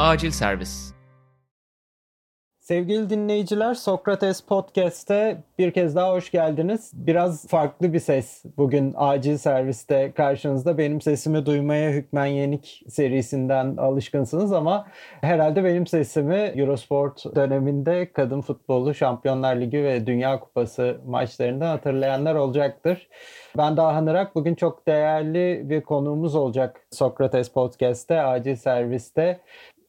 Acil Servis Sevgili dinleyiciler, Sokrates Podcast'te bir kez daha hoş geldiniz. Biraz farklı bir ses bugün acil serviste karşınızda. Benim sesimi duymaya Hükmen Yenik serisinden alışkınsınız ama herhalde benim sesimi Eurosport döneminde kadın futbolu Şampiyonlar Ligi ve Dünya Kupası maçlarından hatırlayanlar olacaktır. Ben daha Hınırak. Bugün çok değerli bir konuğumuz olacak Sokrates Podcast'te, acil serviste.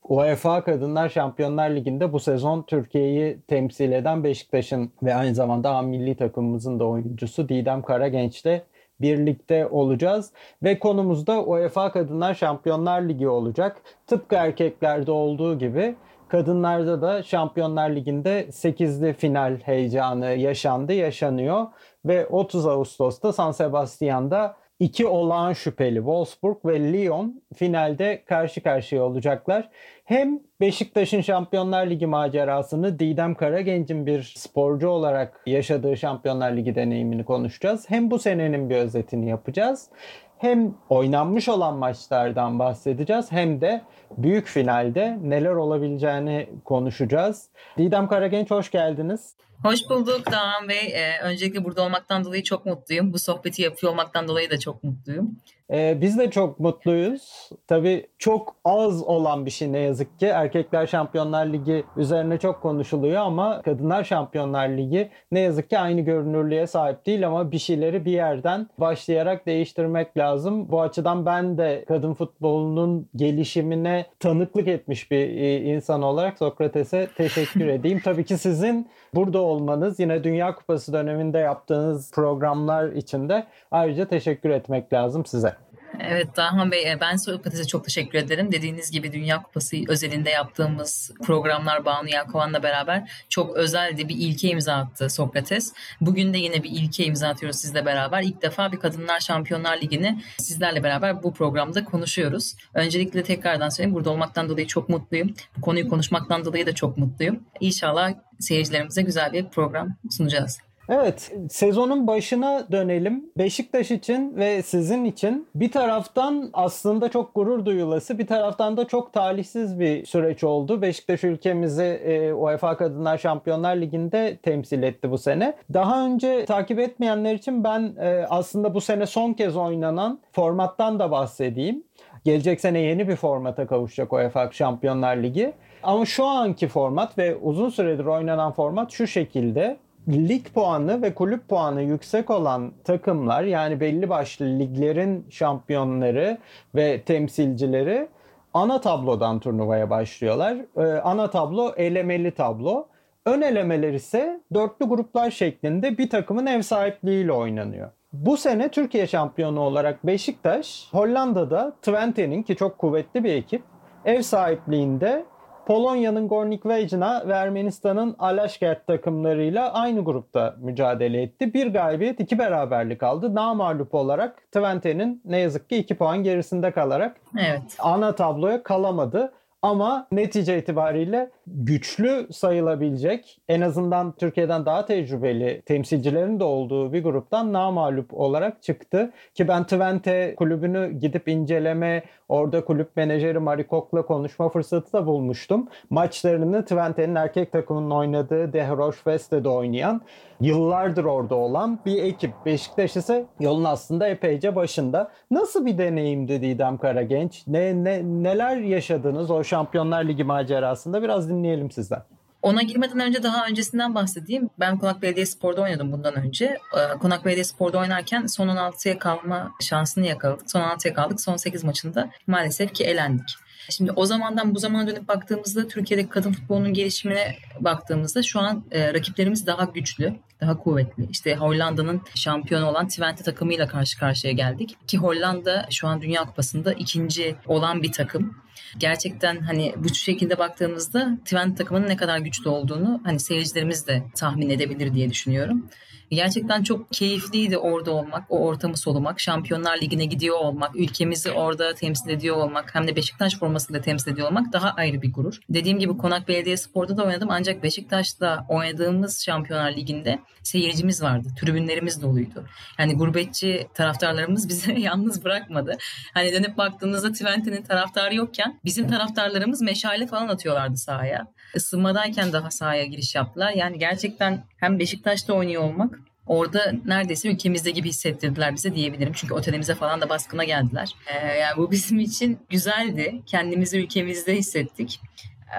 UEFA Kadınlar Şampiyonlar Ligi'nde bu sezon Türkiye'yi temsil eden Beşiktaş'ın ve aynı zamanda milli takımımızın da oyuncusu Didem Karagenç'le birlikte olacağız. Ve konumuz da UEFA Kadınlar Şampiyonlar Ligi olacak. Tıpkı erkeklerde olduğu gibi kadınlarda da Şampiyonlar Ligi'nde 8'li final heyecanı yaşandı, yaşanıyor. Ve 30 Ağustos'ta San Sebastian'da İki olağan şüpheli Wolfsburg ve Lyon finalde karşı karşıya olacaklar. Hem Beşiktaş'ın Şampiyonlar Ligi macerasını Didem Karagenç'in bir sporcu olarak yaşadığı Şampiyonlar Ligi deneyimini konuşacağız. Hem bu senenin bir özetini yapacağız. Hem oynanmış olan maçlardan bahsedeceğiz hem de büyük finalde neler olabileceğini konuşacağız. Didem Karagenç hoş geldiniz. Hoş bulduk Dağhan Bey. Ee, öncelikle burada olmaktan dolayı çok mutluyum. Bu sohbeti yapıyor olmaktan dolayı da çok mutluyum. Ee, biz de çok mutluyuz. Tabii çok az olan bir şey ne yazık ki. Erkekler Şampiyonlar Ligi üzerine çok konuşuluyor ama Kadınlar Şampiyonlar Ligi ne yazık ki aynı görünürlüğe sahip değil ama bir şeyleri bir yerden başlayarak değiştirmek lazım. Bu açıdan ben de kadın futbolunun gelişimine tanıklık etmiş bir e, insan olarak Sokrates'e teşekkür edeyim. Tabii ki sizin burada olmanız yine Dünya Kupası döneminde yaptığınız programlar için de ayrıca teşekkür etmek lazım size. Evet Dahan Bey e, ben Sokrates'e çok teşekkür ederim. Dediğiniz gibi Dünya Kupası özelinde yaptığımız programlar Banu Yelkovan'la beraber çok özeldi bir ilke imza attı Sokrates. Bugün de yine bir ilke imza atıyoruz sizle beraber. İlk defa bir Kadınlar Şampiyonlar Ligi'ni sizlerle beraber bu programda konuşuyoruz. Öncelikle tekrardan söyleyeyim burada olmaktan dolayı çok mutluyum. Bu konuyu konuşmaktan dolayı da çok mutluyum. İnşallah seyircilerimize güzel bir program sunacağız. Evet, sezonun başına dönelim. Beşiktaş için ve sizin için bir taraftan aslında çok gurur duyulası, bir taraftan da çok talihsiz bir süreç oldu. Beşiktaş ülkemizi e, UEFA Kadınlar Şampiyonlar Ligi'nde temsil etti bu sene. Daha önce takip etmeyenler için ben e, aslında bu sene son kez oynanan formattan da bahsedeyim. Gelecek sene yeni bir formata kavuşacak UEFA Şampiyonlar Ligi. Ama şu anki format ve uzun süredir oynanan format şu şekilde lig puanı ve kulüp puanı yüksek olan takımlar yani belli başlı liglerin şampiyonları ve temsilcileri ana tablodan turnuvaya başlıyorlar. Ee, ana tablo elemeli tablo. Ön elemeler ise dörtlü gruplar şeklinde bir takımın ev sahipliğiyle oynanıyor. Bu sene Türkiye şampiyonu olarak Beşiktaş Hollanda'da Twente'nin ki çok kuvvetli bir ekip ev sahipliğinde Polonya'nın Gornik Vejna ve Ermenistan'ın Alaşkert takımlarıyla aynı grupta mücadele etti. Bir galibiyet, iki beraberlik aldı. Namalup olarak Twente'nin ne yazık ki iki puan gerisinde kalarak evet. ana tabloya kalamadı. Ama netice itibariyle güçlü sayılabilecek en azından Türkiye'den daha tecrübeli temsilcilerin de olduğu bir gruptan namalup olarak çıktı. Ki ben Twente kulübünü gidip inceleme, orada kulüp menajeri Marikok'la konuşma fırsatı da bulmuştum. Maçlarını Twente'nin erkek takımının oynadığı De Rochefest'te de oynayan yıllardır orada olan bir ekip. Beşiktaş ise yolun aslında epeyce başında. Nasıl bir deneyimdi Didem Karagenç? Ne, ne, neler yaşadınız o Şampiyonlar Ligi macerasında? Biraz dinleyelim sizden. Ona girmeden önce daha öncesinden bahsedeyim. Ben Konak Belediye Spor'da oynadım bundan önce. Ee, Konak Belediye Spor'da oynarken son 16'ya kalma şansını yakaladık. Son 16'ya kaldık. Son 8 maçında maalesef ki elendik. Şimdi o zamandan bu zamana dönüp baktığımızda Türkiye'deki kadın futbolunun gelişimine baktığımızda şu an e, rakiplerimiz daha güçlü, daha kuvvetli. İşte Hollanda'nın şampiyonu olan Twente takımıyla karşı karşıya geldik. Ki Hollanda şu an Dünya Kupası'nda ikinci olan bir takım. Gerçekten hani bu şekilde baktığımızda Twente takımının ne kadar güçlü olduğunu hani seyircilerimiz de tahmin edebilir diye düşünüyorum. Gerçekten çok keyifliydi orada olmak, o ortamı solumak, Şampiyonlar Ligi'ne gidiyor olmak, ülkemizi orada temsil ediyor olmak, hem de Beşiktaş formasıyla temsil ediyor olmak daha ayrı bir gurur. Dediğim gibi Konak Belediye Spor'da da oynadım ancak Beşiktaş'ta oynadığımız Şampiyonlar Ligi'nde seyircimiz vardı. Tribünlerimiz doluydu. Yani gurbetçi taraftarlarımız bizi yalnız bırakmadı. Hani dönüp baktığınızda Twente'nin taraftarı yokken bizim taraftarlarımız meşale falan atıyorlardı sahaya. Isınmadayken daha sahaya giriş yaptılar. Yani gerçekten hem Beşiktaş'ta oynuyor olmak orada neredeyse ülkemizde gibi hissettirdiler bize diyebilirim. Çünkü otelimize falan da baskına geldiler. Ee, yani bu bizim için güzeldi. Kendimizi ülkemizde hissettik.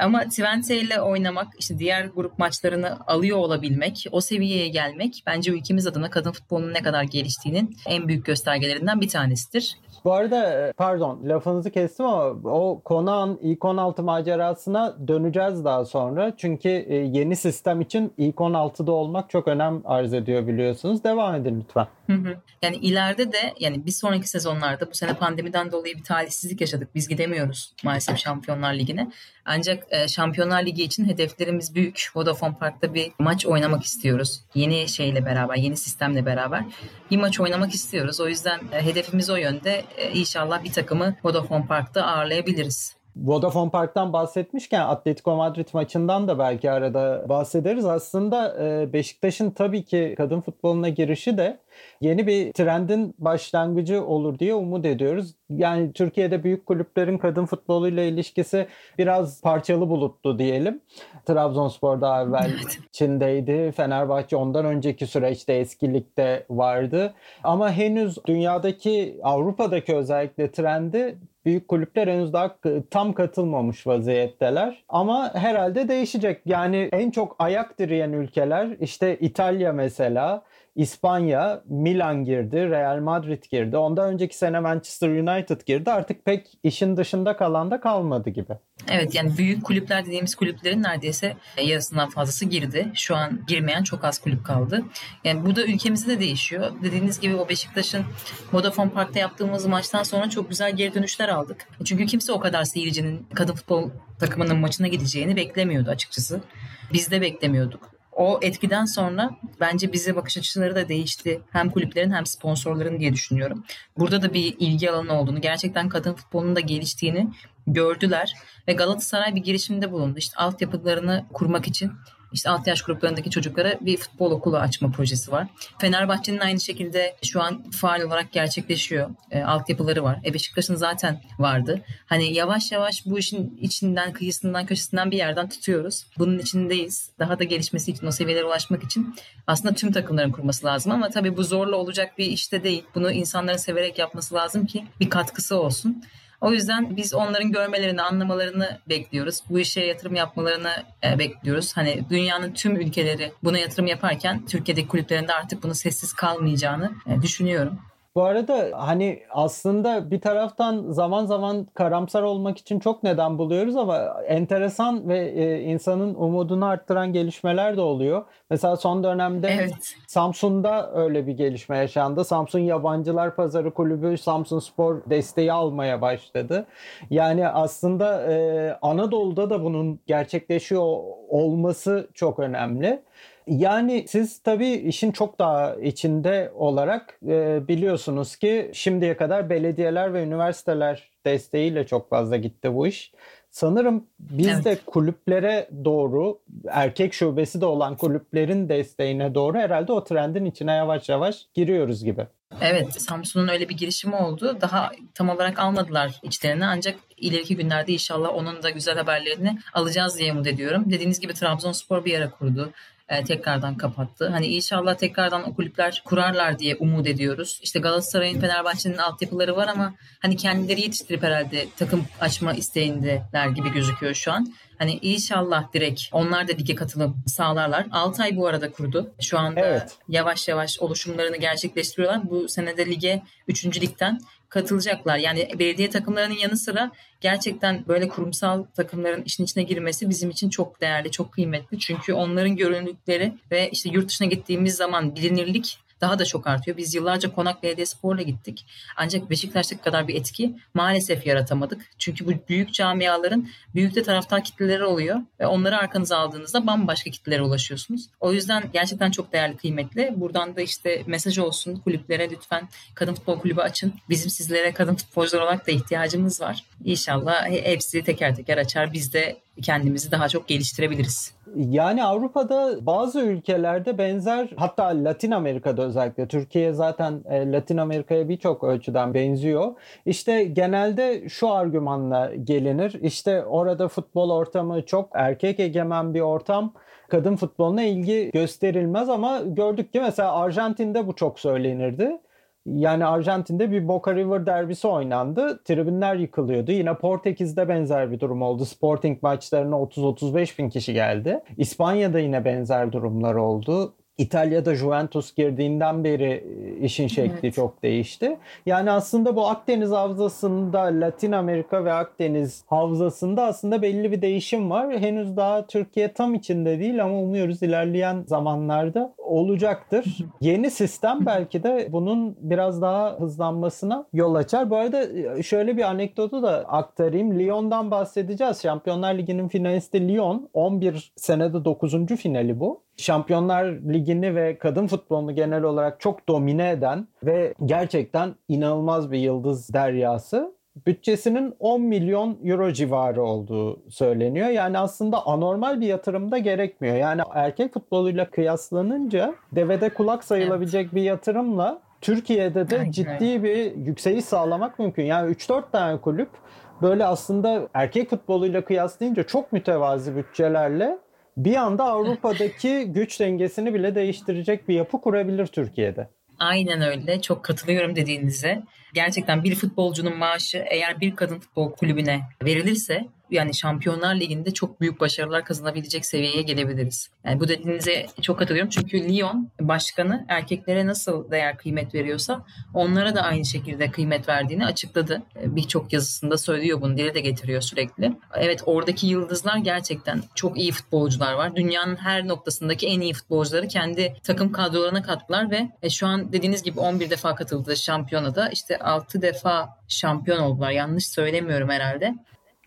Ama Twente ile oynamak, işte diğer grup maçlarını alıyor olabilmek, o seviyeye gelmek bence ülkemiz adına kadın futbolunun ne kadar geliştiğinin en büyük göstergelerinden bir tanesidir. Bu arada e, pardon lafınızı kestim ama o konağın ilk 16 macerasına döneceğiz daha sonra. Çünkü e, yeni sistem için ilk 16'da olmak çok önem arz ediyor biliyorsunuz. Devam edin lütfen. Yani ileride de yani bir sonraki sezonlarda bu sene pandemiden dolayı bir talihsizlik yaşadık. Biz gidemiyoruz maalesef Şampiyonlar Ligi'ne. Ancak e, Şampiyonlar Ligi için hedeflerimiz büyük. Vodafone Park'ta bir maç oynamak istiyoruz. Yeni şeyle beraber, yeni sistemle beraber bir maç oynamak istiyoruz. O yüzden e, hedefimiz o yönde. E, inşallah bir takımı Vodafone Park'ta ağırlayabiliriz. Vodafone Park'tan bahsetmişken Atletico Madrid maçından da belki arada bahsederiz. Aslında e, Beşiktaş'ın tabii ki kadın futboluna girişi de yeni bir trendin başlangıcı olur diye umut ediyoruz. Yani Türkiye'de büyük kulüplerin kadın futboluyla ilişkisi biraz parçalı buluttu diyelim. Trabzonspor daha evvel evet. Çin'deydi. Fenerbahçe ondan önceki süreçte eski ligde vardı. Ama henüz dünyadaki Avrupa'daki özellikle trendi büyük kulüpler henüz daha tam katılmamış vaziyetteler. Ama herhalde değişecek. Yani en çok ayak direyen ülkeler işte İtalya mesela İspanya, Milan girdi, Real Madrid girdi. Ondan önceki sene Manchester United girdi. Artık pek işin dışında kalan da kalmadı gibi. Evet yani büyük kulüpler dediğimiz kulüplerin neredeyse yarısından fazlası girdi. Şu an girmeyen çok az kulüp kaldı. Yani bu da ülkemizde de değişiyor. Dediğiniz gibi o Beşiktaş'ın Vodafone Park'ta yaptığımız maçtan sonra çok güzel geri dönüşler aldık. Çünkü kimse o kadar seyircinin kadın futbol takımının maçına gideceğini beklemiyordu açıkçası. Biz de beklemiyorduk o etkiden sonra bence bize bakış açıları da değişti. Hem kulüplerin hem sponsorların diye düşünüyorum. Burada da bir ilgi alanı olduğunu, gerçekten kadın futbolunun da geliştiğini gördüler ve Galatasaray bir girişimde bulundu. İşte altyapılarını kurmak için işte alt yaş gruplarındaki çocuklara bir futbol okulu açma projesi var. Fenerbahçe'nin aynı şekilde şu an faal olarak gerçekleşiyor. E, altyapıları var. E Beşiktaş'ın zaten vardı. Hani yavaş yavaş bu işin içinden, kıyısından, köşesinden bir yerden tutuyoruz. Bunun içindeyiz. Daha da gelişmesi için, o seviyelere ulaşmak için aslında tüm takımların kurması lazım ama tabii bu zorla olacak bir işte değil. Bunu insanların severek yapması lazım ki bir katkısı olsun. O yüzden biz onların görmelerini, anlamalarını bekliyoruz. Bu işe yatırım yapmalarını e, bekliyoruz. Hani dünyanın tüm ülkeleri buna yatırım yaparken Türkiye'deki kulüplerinde artık bunu sessiz kalmayacağını e, düşünüyorum. Bu arada hani aslında bir taraftan zaman zaman karamsar olmak için çok neden buluyoruz ama enteresan ve e, insanın umudunu arttıran gelişmeler de oluyor. Mesela son dönemde evet. Samsun'da öyle bir gelişme yaşandı. Samsun Yabancılar Pazarı Kulübü Samsun Spor desteği almaya başladı. Yani aslında e, Anadolu'da da bunun gerçekleşiyor olması çok önemli. Yani siz tabii işin çok daha içinde olarak e, biliyorsunuz ki şimdiye kadar belediyeler ve üniversiteler desteğiyle çok fazla gitti bu iş. Sanırım biz evet. de kulüplere doğru erkek şubesi de olan kulüplerin desteğine doğru herhalde o trendin içine yavaş yavaş giriyoruz gibi. Evet Samsun'un öyle bir girişimi oldu. Daha tam olarak almadılar içlerine ancak ileriki günlerde inşallah onun da güzel haberlerini alacağız diye umut ediyorum. Dediğiniz gibi Trabzonspor bir ara kurdu e, tekrardan kapattı. Hani inşallah tekrardan o kulüpler kurarlar diye umut ediyoruz. İşte Galatasaray'ın, Fenerbahçe'nin altyapıları var ama hani kendileri yetiştirip herhalde takım açma isteğindeler gibi gözüküyor şu an. Hani inşallah direkt onlar da lige katılım sağlarlar. Altay bu arada kurdu. Şu anda evet. yavaş yavaş oluşumlarını gerçekleştiriyorlar. Bu senede lige 3. ligden katılacaklar. Yani belediye takımlarının yanı sıra gerçekten böyle kurumsal takımların işin içine girmesi bizim için çok değerli, çok kıymetli. Çünkü onların görünürlükleri ve işte yurt dışına gittiğimiz zaman bilinirlik daha da çok artıyor. Biz yıllarca Konak Belediyespor'la gittik. Ancak Beşiktaş'taki kadar bir etki maalesef yaratamadık. Çünkü bu büyük camiaların büyük de taraftar kitleleri oluyor ve onları arkanıza aldığınızda bambaşka kitlelere ulaşıyorsunuz. O yüzden gerçekten çok değerli, kıymetli. Buradan da işte mesaj olsun kulüplere lütfen kadın futbol kulübü açın. Bizim sizlere kadın futbolcular olarak da ihtiyacımız var. İnşallah hepsi teker teker açar. Biz de kendimizi daha çok geliştirebiliriz. Yani Avrupa'da bazı ülkelerde benzer hatta Latin Amerika'da özellikle Türkiye zaten e, Latin Amerika'ya birçok ölçüden benziyor. İşte genelde şu argümanla gelinir. İşte orada futbol ortamı çok erkek egemen bir ortam kadın futboluna ilgi gösterilmez ama gördük ki mesela Arjantin'de bu çok söylenirdi. Yani Arjantin'de bir Boca River derbisi oynandı. Tribünler yıkılıyordu. Yine Portekiz'de benzer bir durum oldu. Sporting maçlarına 30-35 bin kişi geldi. İspanya'da yine benzer durumlar oldu. İtalya'da Juventus girdiğinden beri e, işin şekli evet. çok değişti. Yani aslında bu Akdeniz havzasında Latin Amerika ve Akdeniz havzasında aslında belli bir değişim var. Henüz daha Türkiye tam içinde değil ama umuyoruz ilerleyen zamanlarda olacaktır. Yeni sistem belki de bunun biraz daha hızlanmasına yol açar. Bu arada e, şöyle bir anekdotu da aktarayım. Lyon'dan bahsedeceğiz. Şampiyonlar Ligi'nin finalisti Lyon. 11 senede 9. finali bu. Şampiyonlar Ligi'ni ve kadın futbolunu genel olarak çok domine eden ve gerçekten inanılmaz bir yıldız deryası bütçesinin 10 milyon euro civarı olduğu söyleniyor. Yani aslında anormal bir yatırım da gerekmiyor. Yani erkek futboluyla kıyaslanınca devede kulak sayılabilecek evet. bir yatırımla Türkiye'de de Aynen. ciddi bir yükseliş sağlamak mümkün. Yani 3-4 tane kulüp böyle aslında erkek futboluyla kıyaslayınca çok mütevazi bütçelerle bir anda Avrupa'daki güç dengesini bile değiştirecek bir yapı kurabilir Türkiye'de. Aynen öyle. Çok katılıyorum dediğinize. Gerçekten bir futbolcunun maaşı eğer bir kadın futbol kulübüne verilirse yani Şampiyonlar Ligi'nde çok büyük başarılar kazanabilecek seviyeye gelebiliriz. Yani bu dediğinize çok katılıyorum. Çünkü Lyon başkanı erkeklere nasıl değer kıymet veriyorsa onlara da aynı şekilde kıymet verdiğini açıkladı. Birçok yazısında söylüyor bunu, dile de getiriyor sürekli. Evet oradaki yıldızlar gerçekten çok iyi futbolcular var. Dünyanın her noktasındaki en iyi futbolcuları kendi takım kadrolarına kattılar ve e, şu an dediğiniz gibi 11 defa katıldı şampiyonada. İşte 6 defa şampiyon oldular. Yanlış söylemiyorum herhalde.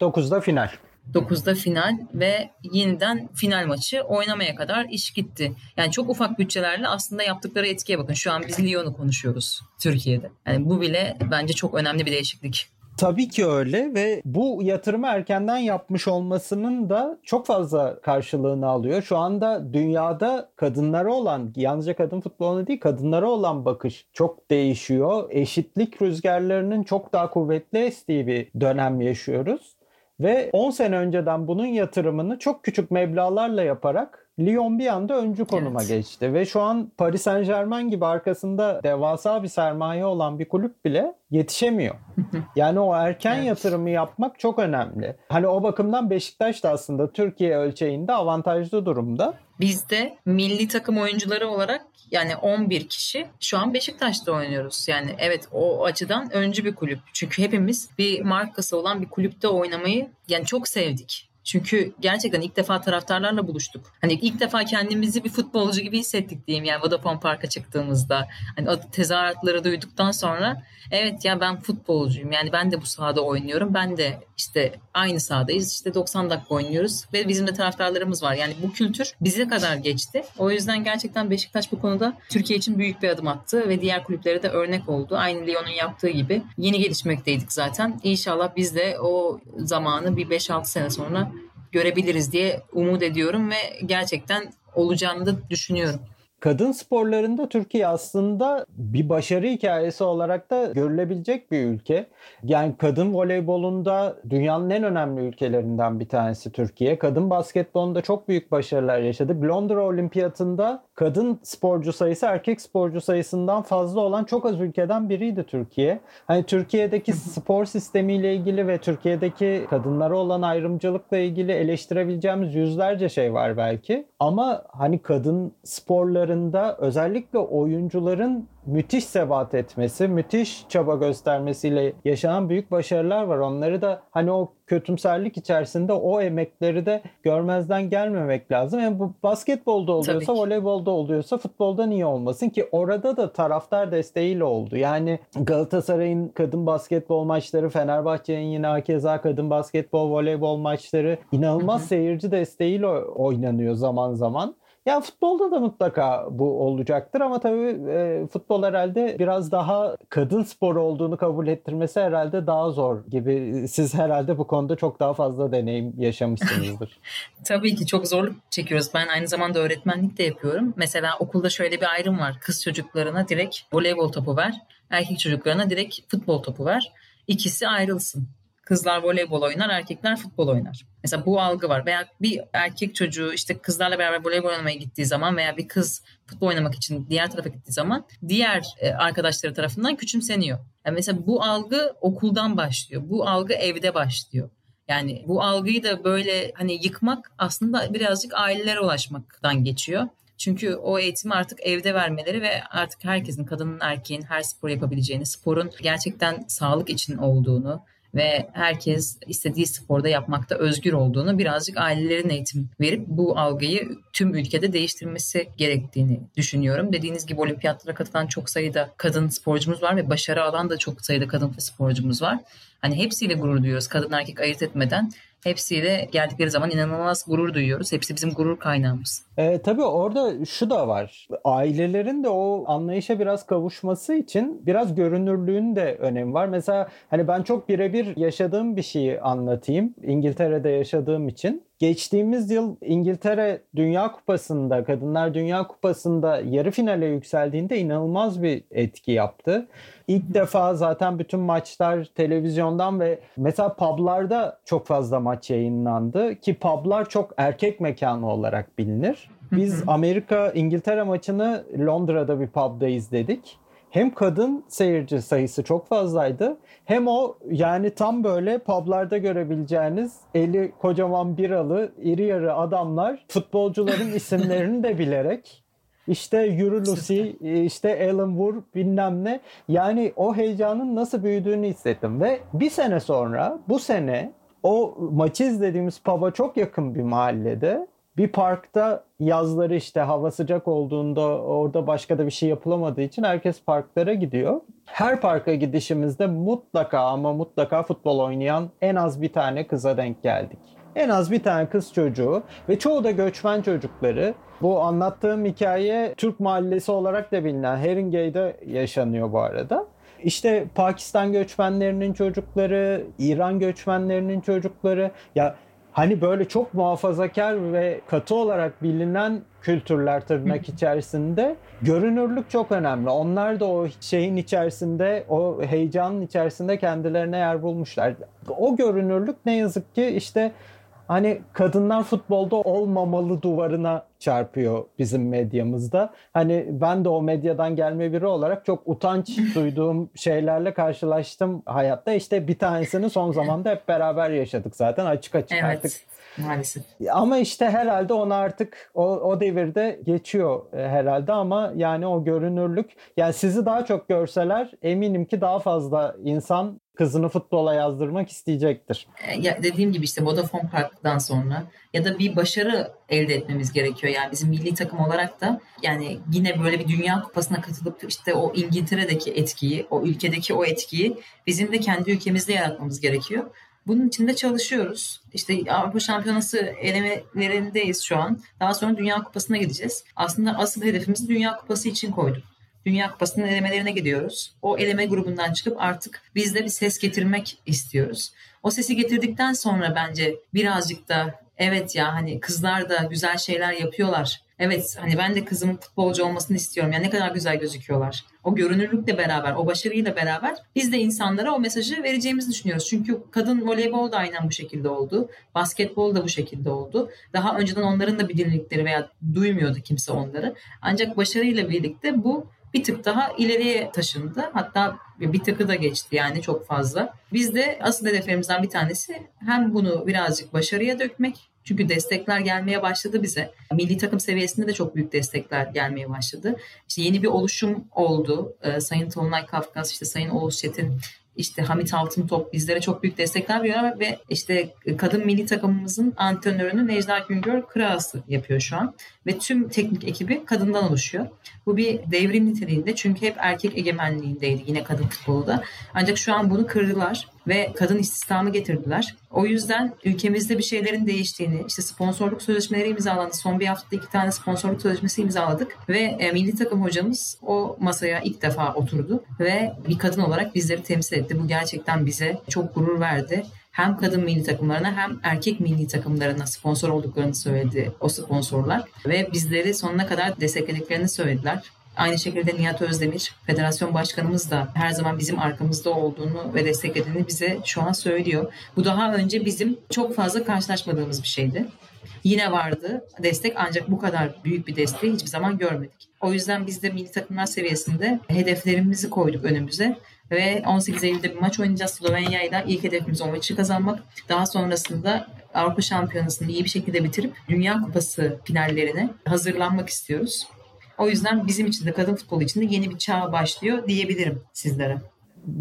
9'da final. 9'da final ve yeniden final maçı oynamaya kadar iş gitti. Yani çok ufak bütçelerle aslında yaptıkları etkiye bakın. Şu an biz Lyon'u konuşuyoruz Türkiye'de. Yani bu bile bence çok önemli bir değişiklik. Tabii ki öyle ve bu yatırımı erkenden yapmış olmasının da çok fazla karşılığını alıyor. Şu anda dünyada kadınlara olan, yalnızca kadın futboluna değil kadınlara olan bakış çok değişiyor. Eşitlik rüzgarlarının çok daha kuvvetli estiği bir dönem yaşıyoruz. Ve 10 sene önceden bunun yatırımını çok küçük meblalarla yaparak Lyon bir anda öncü konuma evet. geçti ve şu an Paris Saint Germain gibi arkasında devasa bir sermaye olan bir kulüp bile yetişemiyor. yani o erken evet. yatırımı yapmak çok önemli. Hani o bakımdan Beşiktaş da aslında Türkiye ölçeğinde avantajlı durumda. Biz de milli takım oyuncuları olarak yani 11 kişi şu an Beşiktaş'ta oynuyoruz. Yani evet o açıdan öncü bir kulüp. Çünkü hepimiz bir markası olan bir kulüpte oynamayı yani çok sevdik. Çünkü gerçekten ilk defa taraftarlarla buluştuk. Hani ilk defa kendimizi bir futbolcu gibi hissettik diyeyim yani Vodafone Park'a çıktığımızda. Hani o tezahüratları duyduktan sonra evet ya ben futbolcuyum. Yani ben de bu sahada oynuyorum. Ben de işte aynı sahadayız. İşte 90 dakika oynuyoruz ve bizim de taraftarlarımız var. Yani bu kültür bize kadar geçti. O yüzden gerçekten Beşiktaş bu konuda Türkiye için büyük bir adım attı ve diğer kulüplere de örnek oldu. Aynı Lyon'un yaptığı gibi yeni gelişmekteydik zaten. İnşallah biz de o zamanı bir 5-6 sene sonra görebiliriz diye umut ediyorum ve gerçekten olacağını da düşünüyorum. Kadın sporlarında Türkiye aslında bir başarı hikayesi olarak da görülebilecek bir ülke. Yani kadın voleybolunda dünyanın en önemli ülkelerinden bir tanesi Türkiye. Kadın basketbolunda çok büyük başarılar yaşadı. Londra Olimpiyatında kadın sporcu sayısı erkek sporcu sayısından fazla olan çok az ülkeden biriydi Türkiye. Hani Türkiye'deki spor sistemiyle ilgili ve Türkiye'deki kadınlara olan ayrımcılıkla ilgili eleştirebileceğimiz yüzlerce şey var belki. Ama hani kadın sporlarında özellikle oyuncuların müthiş sebat etmesi, müthiş çaba göstermesiyle yaşanan büyük başarılar var. Onları da hani o kötümserlik içerisinde o emekleri de görmezden gelmemek lazım. Yani bu basketbolda oluyorsa, voleybolda oluyorsa futbolda niye olmasın ki orada da taraftar desteğiyle oldu. Yani Galatasaray'ın kadın basketbol maçları, Fenerbahçe'nin yine hakeza kadın basketbol, voleybol maçları inanılmaz seyirci desteğiyle oynanıyor zaman zaman. Ya futbolda da mutlaka bu olacaktır ama tabii e, futbol herhalde biraz daha kadın sporu olduğunu kabul ettirmesi herhalde daha zor gibi. Siz herhalde bu konuda çok daha fazla deneyim yaşamışsınızdır. tabii ki çok zorluk çekiyoruz. Ben aynı zamanda öğretmenlik de yapıyorum. Mesela okulda şöyle bir ayrım var. Kız çocuklarına direkt voleybol topu ver, erkek çocuklarına direkt futbol topu ver. İkisi ayrılsın. Kızlar voleybol oynar, erkekler futbol oynar. Mesela bu algı var. Veya bir erkek çocuğu işte kızlarla beraber voleybol oynamaya gittiği zaman veya bir kız futbol oynamak için diğer tarafa gittiği zaman diğer e, arkadaşları tarafından küçümseniyor. Yani mesela bu algı okuldan başlıyor. Bu algı evde başlıyor. Yani bu algıyı da böyle hani yıkmak aslında birazcık ailelere ulaşmaktan geçiyor. Çünkü o eğitimi artık evde vermeleri ve artık herkesin, kadının, erkeğin her spor yapabileceğini, sporun gerçekten sağlık için olduğunu, ve herkes istediği sporda yapmakta özgür olduğunu birazcık ailelerin eğitim verip bu algıyı tüm ülkede değiştirmesi gerektiğini düşünüyorum. Dediğiniz gibi olimpiyatlara katılan çok sayıda kadın sporcumuz var ve başarı alan da çok sayıda kadın sporcumuz var. Hani hepsiyle gurur duyuyoruz kadın erkek ayırt etmeden hepsiyle geldikleri zaman inanılmaz gurur duyuyoruz. Hepsi bizim gurur kaynağımız. E, tabii orada şu da var. Ailelerin de o anlayışa biraz kavuşması için biraz görünürlüğün de önemi var. Mesela hani ben çok birebir yaşadığım bir şeyi anlatayım. İngiltere'de yaşadığım için. Geçtiğimiz yıl İngiltere Dünya Kupası'nda, Kadınlar Dünya Kupası'nda yarı finale yükseldiğinde inanılmaz bir etki yaptı. İlk defa zaten bütün maçlar televizyondan ve mesela publarda çok fazla maç yayınlandı ki publar çok erkek mekanı olarak bilinir. Biz Amerika İngiltere maçını Londra'da bir pubda izledik hem kadın seyirci sayısı çok fazlaydı hem o yani tam böyle publarda görebileceğiniz eli kocaman biralı iri yarı adamlar futbolcuların isimlerini de bilerek işte Yuri Lucy, işte Alan Moore bilmem ne. Yani o heyecanın nasıl büyüdüğünü hissettim. Ve bir sene sonra bu sene o maçı izlediğimiz pub'a çok yakın bir mahallede bir parkta yazları işte hava sıcak olduğunda orada başka da bir şey yapılamadığı için herkes parklara gidiyor. Her parka gidişimizde mutlaka ama mutlaka futbol oynayan en az bir tane kıza denk geldik. En az bir tane kız çocuğu ve çoğu da göçmen çocukları. Bu anlattığım hikaye Türk mahallesi olarak da bilinen Haringey'de yaşanıyor bu arada. İşte Pakistan göçmenlerinin çocukları, İran göçmenlerinin çocukları ya hani böyle çok muhafazakar ve katı olarak bilinen kültürler tırnak içerisinde görünürlük çok önemli. Onlar da o şeyin içerisinde, o heyecanın içerisinde kendilerine yer bulmuşlar. O görünürlük ne yazık ki işte hani kadınlar futbolda olmamalı duvarına çarpıyor bizim medyamızda. Hani ben de o medyadan gelme biri olarak çok utanç duyduğum şeylerle karşılaştım hayatta. İşte bir tanesini son zamanda hep beraber yaşadık zaten açık açık evet. artık. Maalesef. Ama işte herhalde onu artık o, o devirde geçiyor e, herhalde ama yani o görünürlük yani sizi daha çok görseler eminim ki daha fazla insan kızını futbola yazdırmak isteyecektir. E, ya dediğim gibi işte Vodafone Park'tan sonra ya da bir başarı elde etmemiz gerekiyor. Yani bizim milli takım olarak da yani yine böyle bir dünya kupasına katılıp işte o İngiltere'deki etkiyi, o ülkedeki o etkiyi bizim de kendi ülkemizde yaratmamız gerekiyor. Bunun için de çalışıyoruz. İşte Avrupa Şampiyonası elemelerindeyiz şu an. Daha sonra Dünya Kupası'na gideceğiz. Aslında asıl hedefimizi Dünya Kupası için koyduk. Dünya Kupası'nın elemelerine gidiyoruz. O eleme grubundan çıkıp artık biz de bir ses getirmek istiyoruz. O sesi getirdikten sonra bence birazcık da evet ya hani kızlar da güzel şeyler yapıyorlar. Evet hani ben de kızımın futbolcu olmasını istiyorum. Yani ne kadar güzel gözüküyorlar. O görünürlükle beraber, o başarıyla beraber biz de insanlara o mesajı vereceğimizi düşünüyoruz. Çünkü kadın voleybol da aynen bu şekilde oldu. Basketbol da bu şekilde oldu. Daha önceden onların da bir dinledikleri veya duymuyordu kimse onları. Ancak başarıyla birlikte bu bir tık daha ileriye taşındı. Hatta bir tıkı da geçti yani çok fazla. Biz de asıl hedeflerimizden bir tanesi hem bunu birazcık başarıya dökmek Çünkü destekler gelmeye başladı bize. Milli takım seviyesinde de çok büyük destekler gelmeye başladı. İşte yeni bir oluşum oldu. Ee, Sayın Tolunay Kafkas, işte Sayın Oğuz Çetin işte Hamit Altıntop bizlere çok büyük destekler veriyorlar ve işte kadın milli takımımızın antrenörünü Necla Güngör Kırağası yapıyor şu an. Ve tüm teknik ekibi kadından oluşuyor. Bu bir devrim niteliğinde çünkü hep erkek egemenliğindeydi yine kadın futbolu da. Ancak şu an bunu kırdılar ve kadın istihdamı getirdiler. O yüzden ülkemizde bir şeylerin değiştiğini, işte sponsorluk sözleşmeleri imzalandı. Son bir haftada iki tane sponsorluk sözleşmesi imzaladık ve e, milli takım hocamız o masaya ilk defa oturdu ve bir kadın olarak bizleri temsil etti. Bu gerçekten bize çok gurur verdi hem kadın milli takımlarına hem erkek milli takımlarına sponsor olduklarını söyledi o sponsorlar ve bizleri sonuna kadar desteklediklerini söylediler. Aynı şekilde Nihat Özdemir, federasyon başkanımız da her zaman bizim arkamızda olduğunu ve desteklediğini bize şu an söylüyor. Bu daha önce bizim çok fazla karşılaşmadığımız bir şeydi. Yine vardı destek ancak bu kadar büyük bir desteği hiçbir zaman görmedik. O yüzden biz de milli takımlar seviyesinde hedeflerimizi koyduk önümüze ve 18 Eylül'de bir maç oynayacağız Slovenya ile ilk hedefimiz o maçı kazanmak. Daha sonrasında Avrupa Şampiyonası'nı iyi bir şekilde bitirip Dünya Kupası finallerine hazırlanmak istiyoruz. O yüzden bizim için de kadın futbolu için de yeni bir çağ başlıyor diyebilirim sizlere.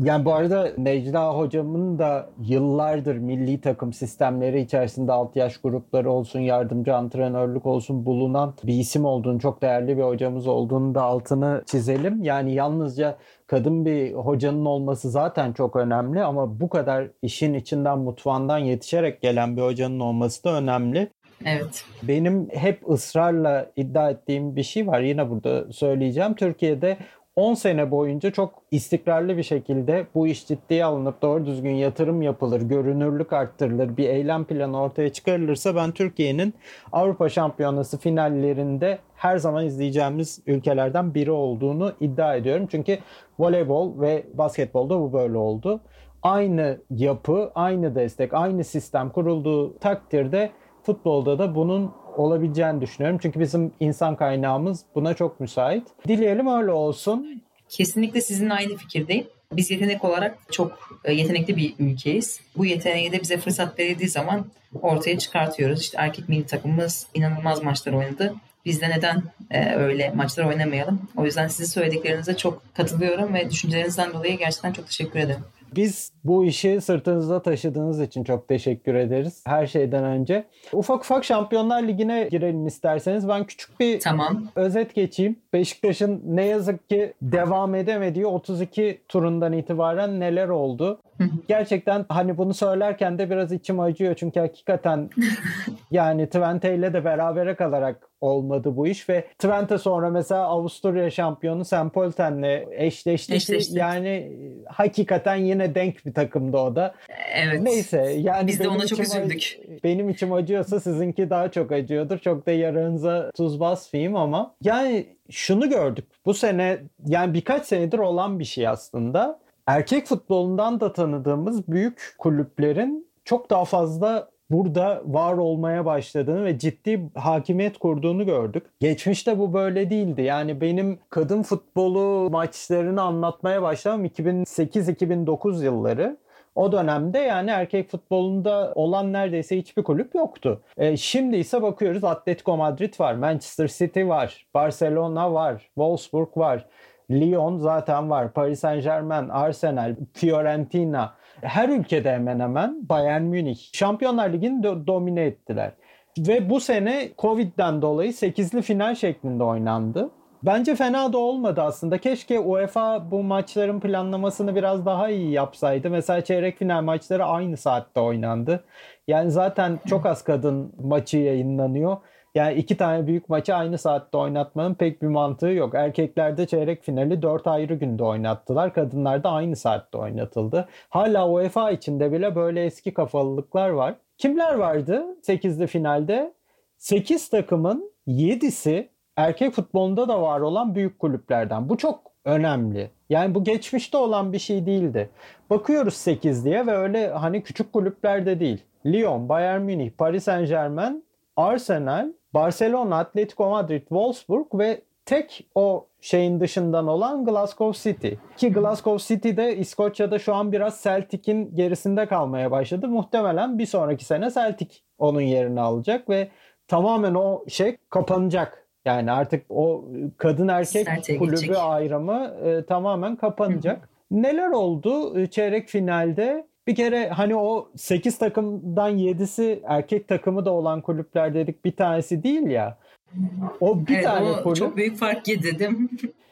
Yani bu arada Necla hocamın da yıllardır milli takım sistemleri içerisinde alt yaş grupları olsun, yardımcı antrenörlük olsun bulunan bir isim olduğunu, çok değerli bir hocamız olduğunu da altını çizelim. Yani yalnızca kadın bir hocanın olması zaten çok önemli ama bu kadar işin içinden mutfağından yetişerek gelen bir hocanın olması da önemli. Evet. Benim hep ısrarla iddia ettiğim bir şey var. Yine burada söyleyeceğim. Türkiye'de 10 sene boyunca çok istikrarlı bir şekilde bu iş ciddiye alınıp doğru düzgün yatırım yapılır, görünürlük arttırılır, bir eylem planı ortaya çıkarılırsa ben Türkiye'nin Avrupa Şampiyonası finallerinde her zaman izleyeceğimiz ülkelerden biri olduğunu iddia ediyorum. Çünkü voleybol ve basketbolda bu böyle oldu. Aynı yapı, aynı destek, aynı sistem kurulduğu takdirde futbolda da bunun olabileceğini düşünüyorum. Çünkü bizim insan kaynağımız buna çok müsait. Dileyelim öyle olsun. Kesinlikle sizinle aynı fikirdeyim. Biz yetenek olarak çok e, yetenekli bir ülkeyiz. Bu yeteneği de bize fırsat verildiği zaman ortaya çıkartıyoruz. İşte erkek milli takımımız inanılmaz maçlar oynadı. Biz de neden e, öyle maçlar oynamayalım? O yüzden sizin söylediklerinize çok katılıyorum ve düşüncelerinizden dolayı gerçekten çok teşekkür ederim. Biz bu işi sırtınızda taşıdığınız için çok teşekkür ederiz. Her şeyden önce. Ufak ufak Şampiyonlar Ligi'ne girelim isterseniz. Ben küçük bir tamam. özet geçeyim. Beşiktaş'ın ne yazık ki devam edemediği 32 turundan itibaren neler oldu? Gerçekten hani bunu söylerken de biraz içim acıyor çünkü hakikaten yani Twente ile de berabere kalarak olmadı bu iş ve Twente sonra mesela Avusturya şampiyonu St. Polten'le eşleşti. Eşleştik. Yani hakikaten yine denk bir takımdı o da. Evet. Neyse yani biz de ona çok üzüldük. Benim içim acıyorsa sizinki daha çok acıyordur. Çok da yaranıza tuz basmayayım ama yani şunu gördük. Bu sene yani birkaç senedir olan bir şey aslında. Erkek futbolundan da tanıdığımız büyük kulüplerin çok daha fazla burada var olmaya başladığını ve ciddi hakimiyet kurduğunu gördük. Geçmişte bu böyle değildi. Yani benim kadın futbolu maçlarını anlatmaya başlamam 2008-2009 yılları. O dönemde yani erkek futbolunda olan neredeyse hiçbir kulüp yoktu. E, şimdi ise bakıyoruz Atletico Madrid var, Manchester City var, Barcelona var, Wolfsburg var. Lyon zaten var. Paris Saint Germain, Arsenal, Fiorentina. Her ülkede hemen hemen Bayern Münih. Şampiyonlar Ligi'ni do- domine ettiler. Ve bu sene Covid'den dolayı 8'li final şeklinde oynandı. Bence fena da olmadı aslında. Keşke UEFA bu maçların planlamasını biraz daha iyi yapsaydı. Mesela çeyrek final maçları aynı saatte oynandı. Yani zaten çok az kadın maçı yayınlanıyor. Yani iki tane büyük maçı aynı saatte oynatmanın pek bir mantığı yok. Erkeklerde çeyrek finali dört ayrı günde oynattılar. Kadınlarda aynı saatte oynatıldı. Hala UEFA içinde bile böyle eski kafalılıklar var. Kimler vardı 8'li finalde? 8 takımın 7'si erkek futbolunda da var olan büyük kulüplerden. Bu çok önemli. Yani bu geçmişte olan bir şey değildi. Bakıyoruz 8 diye ve öyle hani küçük kulüplerde değil. Lyon, Bayern Münih, Paris Saint Germain, Arsenal, Barcelona, Atletico Madrid, Wolfsburg ve tek o şeyin dışından olan Glasgow City. Ki Glasgow City'de İskoçya'da şu an biraz Celtic'in gerisinde kalmaya başladı. Muhtemelen bir sonraki sene Celtic onun yerini alacak ve tamamen o şey kapanacak. Yani artık o kadın erkek Celtic'e kulübü gidecek. ayrımı e, tamamen kapanacak. Neler oldu e, çeyrek finalde? Bir kere hani o 8 takımdan 7'si erkek takımı da olan kulüpler dedik bir tanesi değil ya. O bir evet, tane o kulüp. çok büyük fark yedi değil mi?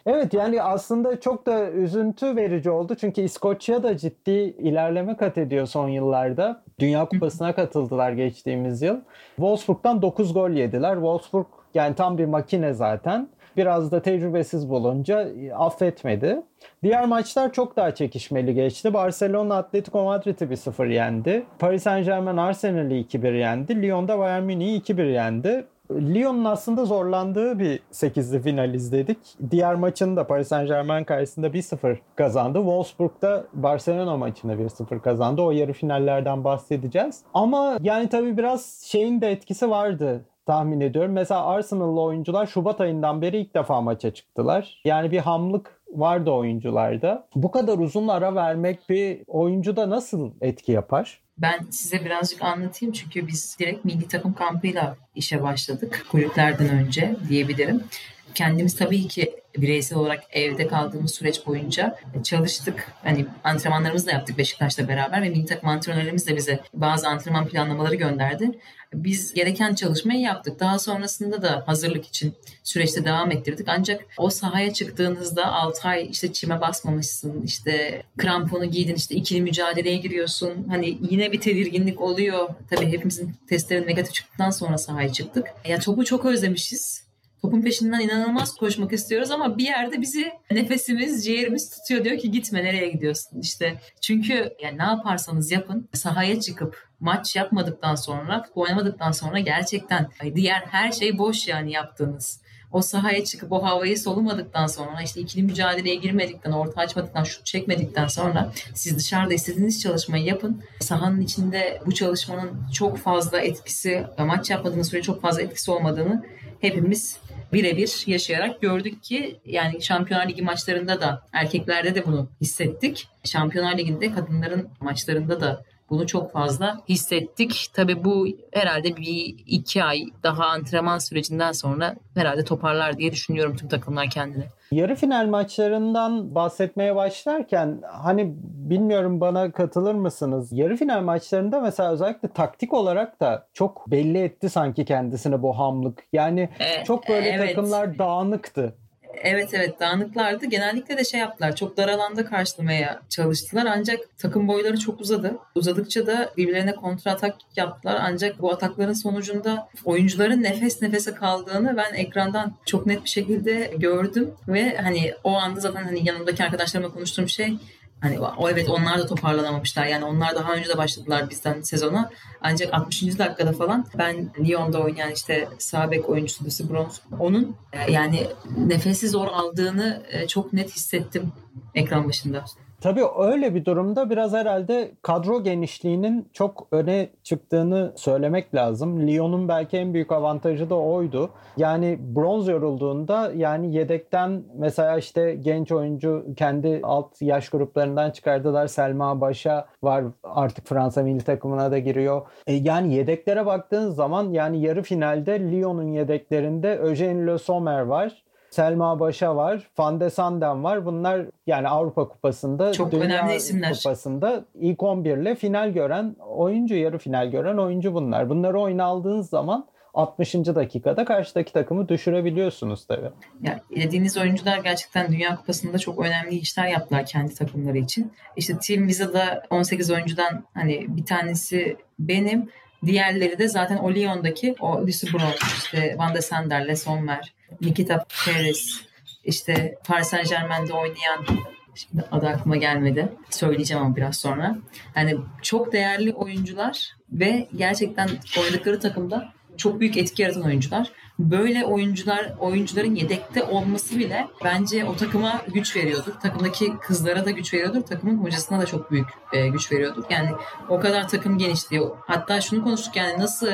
Evet yani aslında çok da üzüntü verici oldu. Çünkü İskoçya da ciddi ilerleme kat ediyor son yıllarda. Dünya Kupası'na katıldılar geçtiğimiz yıl. Wolfsburg'dan 9 gol yediler. Wolfsburg yani tam bir makine zaten. Biraz da tecrübesiz bulunca affetmedi. Diğer maçlar çok daha çekişmeli geçti. Barcelona Atletico Madrid'i 1-0 yendi. Paris Saint Germain Arsenal'i 2-1 yendi. Lyon'da Bayern Münih'i 2-1 yendi. Lyon'un aslında zorlandığı bir 8'li final izledik. Diğer maçını da Paris Saint Germain karşısında 1-0 kazandı. Wolfsburg'da Barcelona maçını 1-0 kazandı. O yarı finallerden bahsedeceğiz. Ama yani tabii biraz şeyin de etkisi vardı tahmin ediyorum. Mesela Arsenal'lı oyuncular Şubat ayından beri ilk defa maça çıktılar. Yani bir hamlık vardı oyuncularda. Bu kadar uzun ara vermek bir oyuncuda nasıl etki yapar? Ben size birazcık anlatayım çünkü biz direkt milli takım kampıyla işe başladık kulüplerden önce diyebilirim. Kendimiz tabii ki bireysel olarak evde kaldığımız süreç boyunca çalıştık. Hani antrenmanlarımızı da yaptık Beşiktaş'la beraber ve milli takım antrenörlerimiz de bize bazı antrenman planlamaları gönderdi. Biz gereken çalışmayı yaptık. Daha sonrasında da hazırlık için süreçte devam ettirdik. Ancak o sahaya çıktığınızda 6 ay işte çime basmamışsın, işte kramponu giydin, işte ikili mücadeleye giriyorsun. Hani yine bir tedirginlik oluyor. Tabii hepimizin testleri negatif çıktıktan sonra sahaya çıktık. Ya topu çok özlemişiz. Topun peşinden inanılmaz koşmak istiyoruz ama bir yerde bizi nefesimiz, ciğerimiz tutuyor. Diyor ki gitme nereye gidiyorsun işte. Çünkü yani ne yaparsanız yapın sahaya çıkıp maç yapmadıktan sonra, futbol oynamadıktan sonra gerçekten diğer her şey boş yani yaptığınız. O sahaya çıkıp o havayı solumadıktan sonra işte ikili mücadeleye girmedikten, orta açmadıktan, şut çekmedikten sonra siz dışarıda istediğiniz çalışmayı yapın. Sahanın içinde bu çalışmanın çok fazla etkisi, maç yapmadığınız süre çok fazla etkisi olmadığını hepimiz birebir yaşayarak gördük ki yani Şampiyonlar Ligi maçlarında da erkeklerde de bunu hissettik. Şampiyonlar Ligi'nde kadınların maçlarında da bunu çok fazla hissettik. Tabii bu herhalde bir iki ay daha antrenman sürecinden sonra herhalde toparlar diye düşünüyorum tüm takımlar kendini. Yarı final maçlarından bahsetmeye başlarken hani bilmiyorum bana katılır mısınız? Yarı final maçlarında mesela özellikle taktik olarak da çok belli etti sanki kendisine bu hamlık. Yani E, çok böyle evet. takımlar dağınıktı. Evet evet dağınıklardı. Genellikle de şey yaptılar. Çok dar alanda karşılamaya çalıştılar. Ancak takım boyları çok uzadı. Uzadıkça da birbirlerine kontra atak yaptılar. Ancak bu atakların sonucunda oyuncuların nefes nefese kaldığını ben ekrandan çok net bir şekilde gördüm. Ve hani o anda zaten hani yanımdaki arkadaşlarımla konuştuğum şey Hani o evet onlar da toparlanamamışlar. Yani onlar daha önce de başladılar bizden sezona. Ancak 60. dakikada falan ben Lyon'da oynayan işte sağ bek oyuncusu Lucy Bronze onun yani nefesi zor aldığını e, çok net hissettim ekran başında. Tabii öyle bir durumda biraz herhalde kadro genişliğinin çok öne çıktığını söylemek lazım. Lyon'un belki en büyük avantajı da oydu. Yani bronz yorulduğunda yani yedekten mesela işte genç oyuncu kendi alt yaş gruplarından çıkardılar. Selma Başa var artık Fransa milli takımına da giriyor. E yani yedeklere baktığın zaman yani yarı finalde Lyon'un yedeklerinde Eugène Le Sommer var. Selma Başa var, Van de Sanden var. Bunlar yani Avrupa Kupası'nda, Çok Dünya önemli isimler. Kupası'nda ilk 11 ile final gören oyuncu, yarı final gören oyuncu bunlar. Bunları oyuna aldığınız zaman 60. dakikada karşıdaki takımı düşürebiliyorsunuz tabii. Ya, dediğiniz oyuncular gerçekten Dünya Kupası'nda çok önemli işler yaptılar kendi takımları için. İşte Team Visa'da 18 oyuncudan hani bir tanesi benim. Diğerleri de zaten o Lyon'daki o Lucy Bronze, işte Van de Sander, Les Sommer, Nikita Perez, işte Paris Saint Germain'de oynayan Şimdi adı aklıma gelmedi. Söyleyeceğim ama biraz sonra. Yani çok değerli oyuncular ve gerçekten oynadıkları takımda çok büyük etki yaratan oyuncular. Böyle oyuncular, oyuncuların yedekte olması bile bence o takıma güç veriyordur. Takımdaki kızlara da güç veriyordur. Takımın hocasına da çok büyük e, güç veriyordur. Yani o kadar takım genişliyor. Hatta şunu konuştuk yani nasıl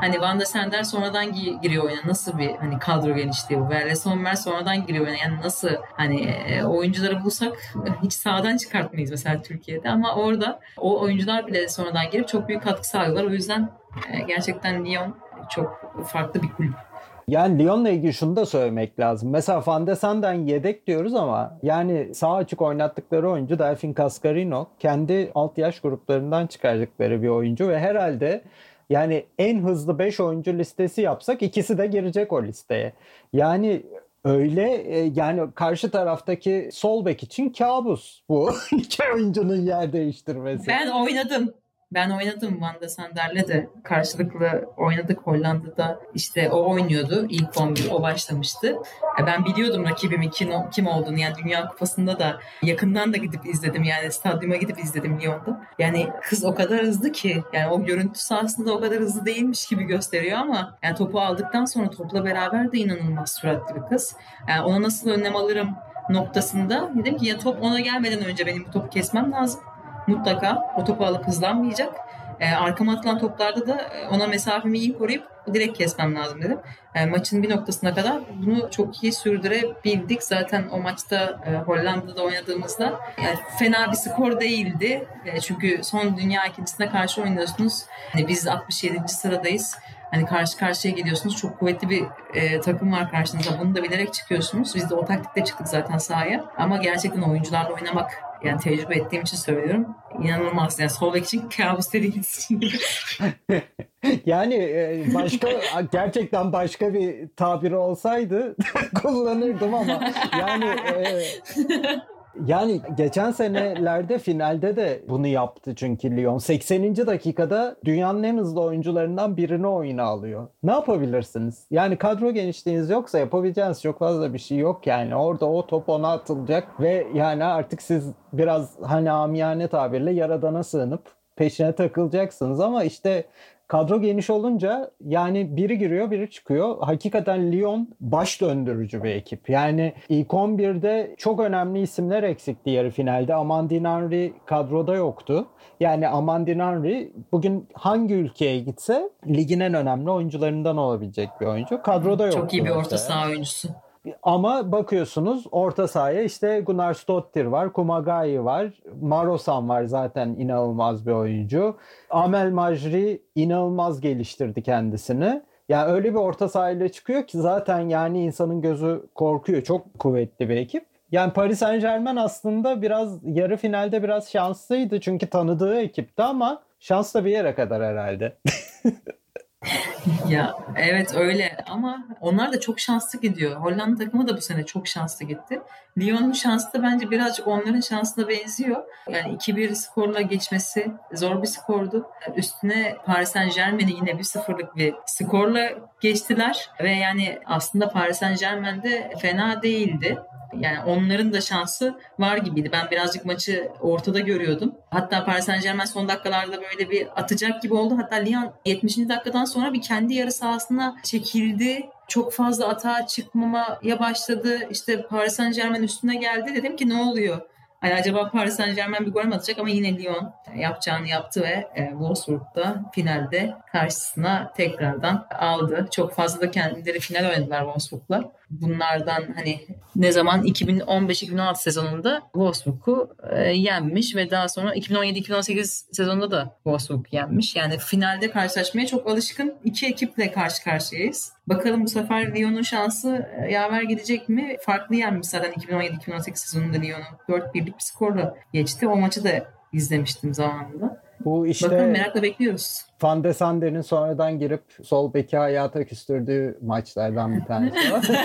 Hani Van der Sender sonradan gi- giriyor oyuna. Nasıl bir hani kadro genişliği bu? Ve Sommer sonradan giriyor oyuna. Yani nasıl hani e, oyuncuları bulsak hiç sağdan çıkartmayız mesela Türkiye'de ama orada o oyuncular bile sonradan girip çok büyük katkı sağlıyorlar. O yüzden e, gerçekten Lyon çok farklı bir kulüp. Yani Lyon'la ilgili şunu da söylemek lazım. Mesela Van de Sanden yedek diyoruz ama yani sağ açık oynattıkları oyuncu Delfin Cascarino kendi alt yaş gruplarından çıkardıkları bir oyuncu ve herhalde yani en hızlı 5 oyuncu listesi yapsak ikisi de girecek o listeye. Yani öyle e, yani karşı taraftaki sol bek için kabus bu. İki oyuncunun yer değiştirmesi. Ben oynadım. Ben oynadım Van de Sander'le de karşılıklı oynadık Hollanda'da. İşte o oynuyordu. İlk 11 o başlamıştı. Ben biliyordum rakibimin kim, kim olduğunu. Yani Dünya Kupası'nda da yakından da gidip izledim. Yani stadyuma gidip izledim Lyon'da. Yani kız o kadar hızlı ki yani o görüntüsü aslında o kadar hızlı değilmiş gibi gösteriyor ama yani topu aldıktan sonra topla beraber de inanılmaz süratli bir kız. Yani ona nasıl önlem alırım noktasında dedim ki ya top ona gelmeden önce benim bu topu kesmem lazım mutlaka o topu alıp hızlanmayacak. E, arkama atılan toplarda da ona mesafemi iyi koruyup direkt kesmem lazım dedim. E, maçın bir noktasına kadar bunu çok iyi sürdürebildik. Zaten o maçta e, Hollanda'da oynadığımızda yani fena bir skor değildi. E, çünkü son dünya ikincisine karşı oynuyorsunuz. Hani biz 67. sıradayız. Hani karşı karşıya geliyorsunuz. Çok kuvvetli bir e, takım var karşınızda. Bunu da bilerek çıkıyorsunuz. Biz de o taktikte çıktık zaten sahaya. Ama gerçekten oyuncularla oynamak yani tecrübe ettiğim için söylüyorum. İnanılmaz. Yani sol için kabus dediğiniz yani e, başka gerçekten başka bir tabiri olsaydı kullanırdım ama yani e, yani geçen senelerde finalde de bunu yaptı çünkü Lyon. 80. dakikada dünyanın en hızlı oyuncularından birini oyuna alıyor. Ne yapabilirsiniz? Yani kadro genişliğiniz yoksa yapabileceğiniz çok fazla bir şey yok yani. Orada o top ona atılacak ve yani artık siz biraz hani amiyane tabirle yaradana sığınıp peşine takılacaksınız ama işte kadro geniş olunca yani biri giriyor biri çıkıyor. Hakikaten Lyon baş döndürücü bir ekip. Yani ilk 11'de çok önemli isimler eksikti yarı finalde. Amandine Henry kadroda yoktu. Yani Amandine Henry bugün hangi ülkeye gitse ligin en önemli oyuncularından olabilecek bir oyuncu. Kadroda yoktu. Çok iyi bir orta saha oyuncusu. Ama bakıyorsunuz orta sahaya işte Gunnar Stottir var, Kumagai var, Marosan var zaten inanılmaz bir oyuncu. Amel Majri inanılmaz geliştirdi kendisini. Yani öyle bir orta sahayla çıkıyor ki zaten yani insanın gözü korkuyor. Çok kuvvetli bir ekip. Yani Paris Saint Germain aslında biraz yarı finalde biraz şanslıydı çünkü tanıdığı ekipti ama şans da bir yere kadar herhalde. ya evet öyle ama onlar da çok şanslı gidiyor. Hollanda takımı da bu sene çok şanslı gitti. Lyon'un şansı da bence birazcık onların şansına benziyor. Yani 2-1 skorla geçmesi zor bir skordu. Üstüne Paris Saint Germain'i yine 1-0'lık bir skorla geçtiler. Ve yani aslında Paris Saint Germain de fena değildi. Yani onların da şansı var gibiydi. Ben birazcık maçı ortada görüyordum. Hatta Paris Saint Germain son dakikalarda böyle bir atacak gibi oldu. Hatta Lyon 70. dakikadan sonra bir kendi yarı sahasına çekildi. Çok fazla atağa çıkmamaya başladı. İşte Paris Saint Germain üstüne geldi. Dedim ki ne oluyor? Hani acaba Paris Saint Germain bir gol mü atacak ama yine Lyon yapacağını yaptı ve e, Wolfsburg'da finalde karşısına tekrardan aldı. Çok fazla da kendileri final oynadılar Wolfsburg'la. Bunlardan hani ne zaman 2015-2016 sezonunda Wolfsburg'u e, yenmiş ve daha sonra 2017-2018 sezonunda da Wolfsburg yenmiş. Yani finalde karşılaşmaya çok alışkın iki ekiple karşı karşıyayız. Bakalım bu sefer Lyon'un şansı e, yaver gidecek mi? Farklı yenmiş zaten 2017-2018 sezonunda Lyon'u. 4-1'lik bir skorla geçti. O maçı da izlemiştim zamanında. Bu işte Bakalım merakla bekliyoruz. Van de Sander'in sonradan girip sol beki hayata küstürdüğü maçlardan bir tanesi.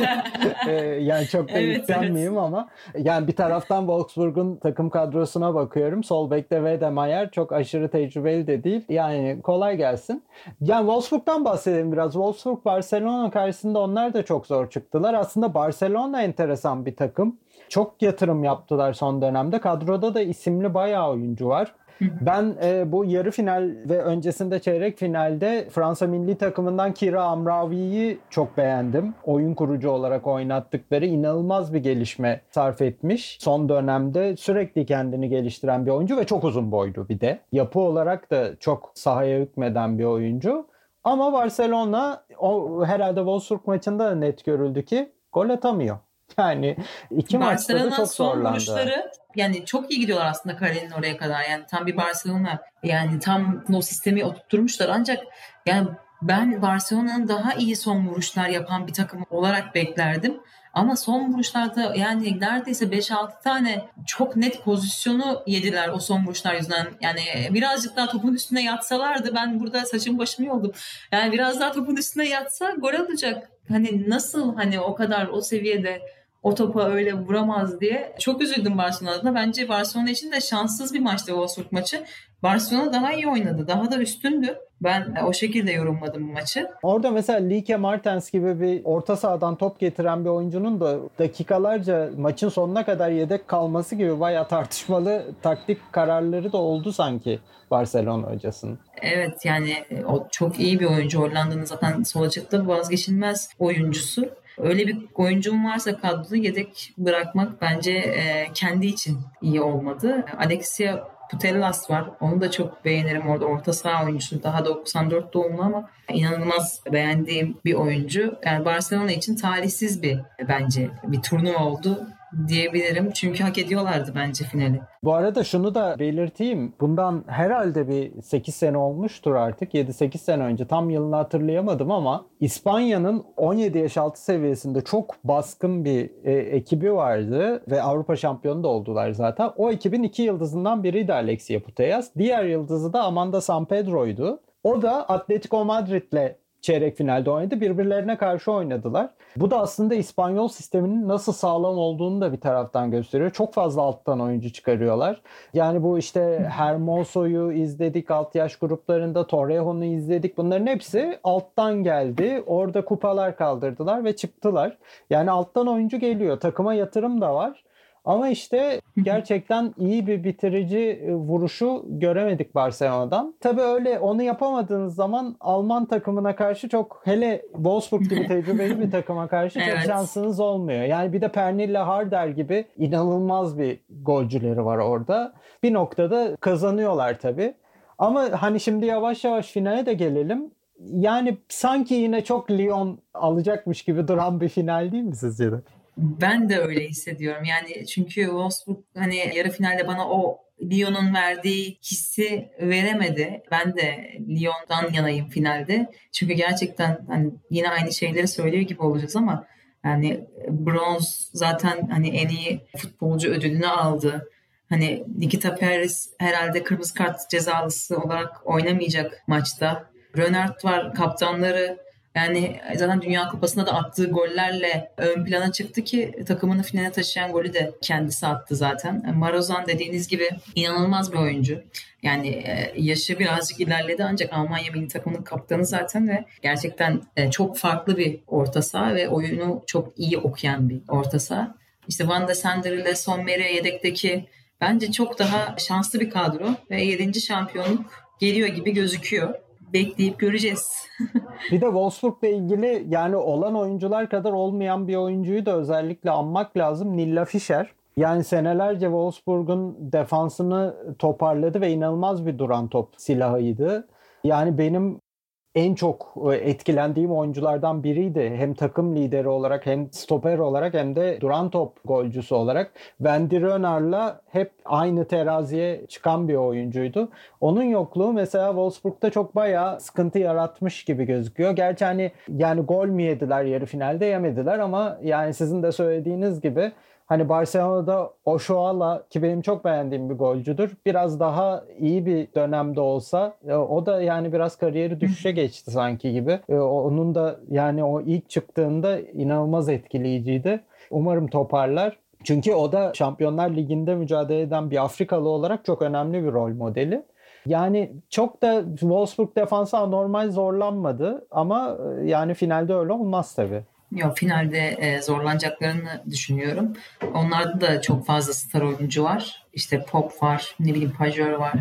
Ee, yani çok da Evet, yüklenmeyeyim ama yani bir taraftan Wolfsburg'un takım kadrosuna bakıyorum. Sol bekte Wedemeyer çok aşırı tecrübeli de değil. Yani kolay gelsin. Yani Wolfsburg'dan bahsedelim biraz. Wolfsburg Barcelona karşısında onlar da çok zor çıktılar. Aslında Barcelona enteresan bir takım. Çok yatırım yaptılar son dönemde. Kadroda da isimli bayağı oyuncu var. Ben e, bu yarı final ve öncesinde çeyrek finalde Fransa milli takımından Kira Amravi'yi çok beğendim. Oyun kurucu olarak oynattıkları inanılmaz bir gelişme sarf etmiş. Son dönemde sürekli kendini geliştiren bir oyuncu ve çok uzun boylu bir de. Yapı olarak da çok sahaya hükmeden bir oyuncu. Ama Barcelona o herhalde Wolfsburg maçında da net görüldü ki gol atamıyor. Yani iki maçta da çok zorlandı. Vuruşları, yani çok iyi gidiyorlar aslında kalenin oraya kadar. Yani tam bir Barcelona yani tam o sistemi oturtmuşlar ancak yani ben Barcelona'nın daha iyi son vuruşlar yapan bir takım olarak beklerdim. Ama son vuruşlarda yani neredeyse 5-6 tane çok net pozisyonu yediler o son vuruşlar yüzünden. Yani birazcık daha topun üstüne yatsalardı ben burada saçım başımı yoldum. Yani biraz daha topun üstüne yatsa gol alacak. Hani nasıl hani o kadar o seviyede o topa öyle vuramaz diye. Çok üzüldüm Barcelona'da. Bence Barcelona için de şanssız bir maçtı Wolfsburg maçı. Barcelona daha iyi oynadı. Daha da üstündü. Ben o şekilde yorumladım bu maçı. Orada mesela Lieke Martens gibi bir orta sahadan top getiren bir oyuncunun da dakikalarca maçın sonuna kadar yedek kalması gibi bayağı tartışmalı taktik kararları da oldu sanki Barcelona hocasının. Evet yani o çok iyi bir oyuncu. Hollanda'nın zaten sol açıkta vazgeçilmez oyuncusu. Öyle bir oyuncum varsa kadroda yedek bırakmak bence e, kendi için iyi olmadı. Alexia Putellas var. Onu da çok beğenirim orada. Orta saha oyuncusu. Daha 94 doğumlu ama inanılmaz beğendiğim bir oyuncu. Yani Barcelona için talihsiz bir bence bir turnuva oldu diyebilirim. Çünkü hak ediyorlardı bence finali. Bu arada şunu da belirteyim. Bundan herhalde bir 8 sene olmuştur artık. 7-8 sene önce tam yılını hatırlayamadım ama İspanya'nın 17 yaş altı seviyesinde çok baskın bir e, ekibi vardı ve Avrupa şampiyonu da oldular zaten. O ekibin iki yıldızından biriydi Alexia Putellas. Diğer yıldızı da Amanda San Pedro'ydu. O da Atletico Madrid'le çeyrek finalde oynadı. Birbirlerine karşı oynadılar. Bu da aslında İspanyol sisteminin nasıl sağlam olduğunu da bir taraftan gösteriyor. Çok fazla alttan oyuncu çıkarıyorlar. Yani bu işte Hermoso'yu izledik alt yaş gruplarında, Torrejo'nu izledik. Bunların hepsi alttan geldi. Orada kupalar kaldırdılar ve çıktılar. Yani alttan oyuncu geliyor. Takıma yatırım da var. Ama işte gerçekten iyi bir bitirici e, vuruşu göremedik Barcelona'dan. Tabii öyle onu yapamadığınız zaman Alman takımına karşı çok hele Wolfsburg gibi tecrübeli bir takıma karşı evet. çok şansınız olmuyor. Yani bir de Pernilla Harder gibi inanılmaz bir golcüleri var orada. Bir noktada kazanıyorlar tabii. Ama hani şimdi yavaş yavaş finale de gelelim. Yani sanki yine çok Lyon alacakmış gibi duran bir final değil mi sizce de? Ben de öyle hissediyorum. Yani çünkü Wolfsburg hani yarı finalde bana o Lyon'un verdiği hissi veremedi. Ben de Lyon'dan yanayım finalde. Çünkü gerçekten hani yine aynı şeyleri söylüyor gibi olacağız ama yani bronz zaten hani en iyi futbolcu ödülünü aldı. Hani Nikita Paris herhalde kırmızı kart cezalısı olarak oynamayacak maçta. Renard var kaptanları yani zaten Dünya Kupası'nda da attığı gollerle ön plana çıktı ki takımını finale taşıyan golü de kendisi attı zaten. Marozan dediğiniz gibi inanılmaz bir oyuncu. Yani e, yaşı birazcık ilerledi ancak Almanya milli takımının kaptanı zaten ve gerçekten e, çok farklı bir orta saha ve oyunu çok iyi okuyan bir orta saha. İşte Van de Sander ile Son Meri yedekteki bence çok daha şanslı bir kadro ve 7. şampiyonluk geliyor gibi gözüküyor bekleyip göreceğiz. bir de Wolfsburg'la ilgili yani olan oyuncular kadar olmayan bir oyuncuyu da özellikle anmak lazım. Nilla Fischer. Yani senelerce Wolfsburg'un defansını toparladı ve inanılmaz bir duran top silahıydı. Yani benim en çok e, etkilendiğim oyunculardan biriydi. Hem takım lideri olarak hem stoper olarak hem de duran top golcüsü olarak. Wendy Renard'la hep aynı teraziye çıkan bir oyuncuydu. Onun yokluğu mesela Wolfsburg'da çok bayağı sıkıntı yaratmış gibi gözüküyor. Gerçi hani yani gol mü yediler yarı finalde yemediler ama yani sizin de söylediğiniz gibi Hani Barcelona'da Oşoala ki benim çok beğendiğim bir golcüdür. Biraz daha iyi bir dönemde olsa e, o da yani biraz kariyeri düşüşe geçti sanki gibi. E, onun da yani o ilk çıktığında inanılmaz etkileyiciydi. Umarım toparlar. Çünkü o da Şampiyonlar Ligi'nde mücadele eden bir Afrikalı olarak çok önemli bir rol modeli. Yani çok da Wolfsburg defansı anormal zorlanmadı ama e, yani finalde öyle olmaz tabii. Yok finalde e, zorlanacaklarını düşünüyorum. Onlarda da çok fazla star oyuncu var. İşte Pop var, ne bileyim Pajor var.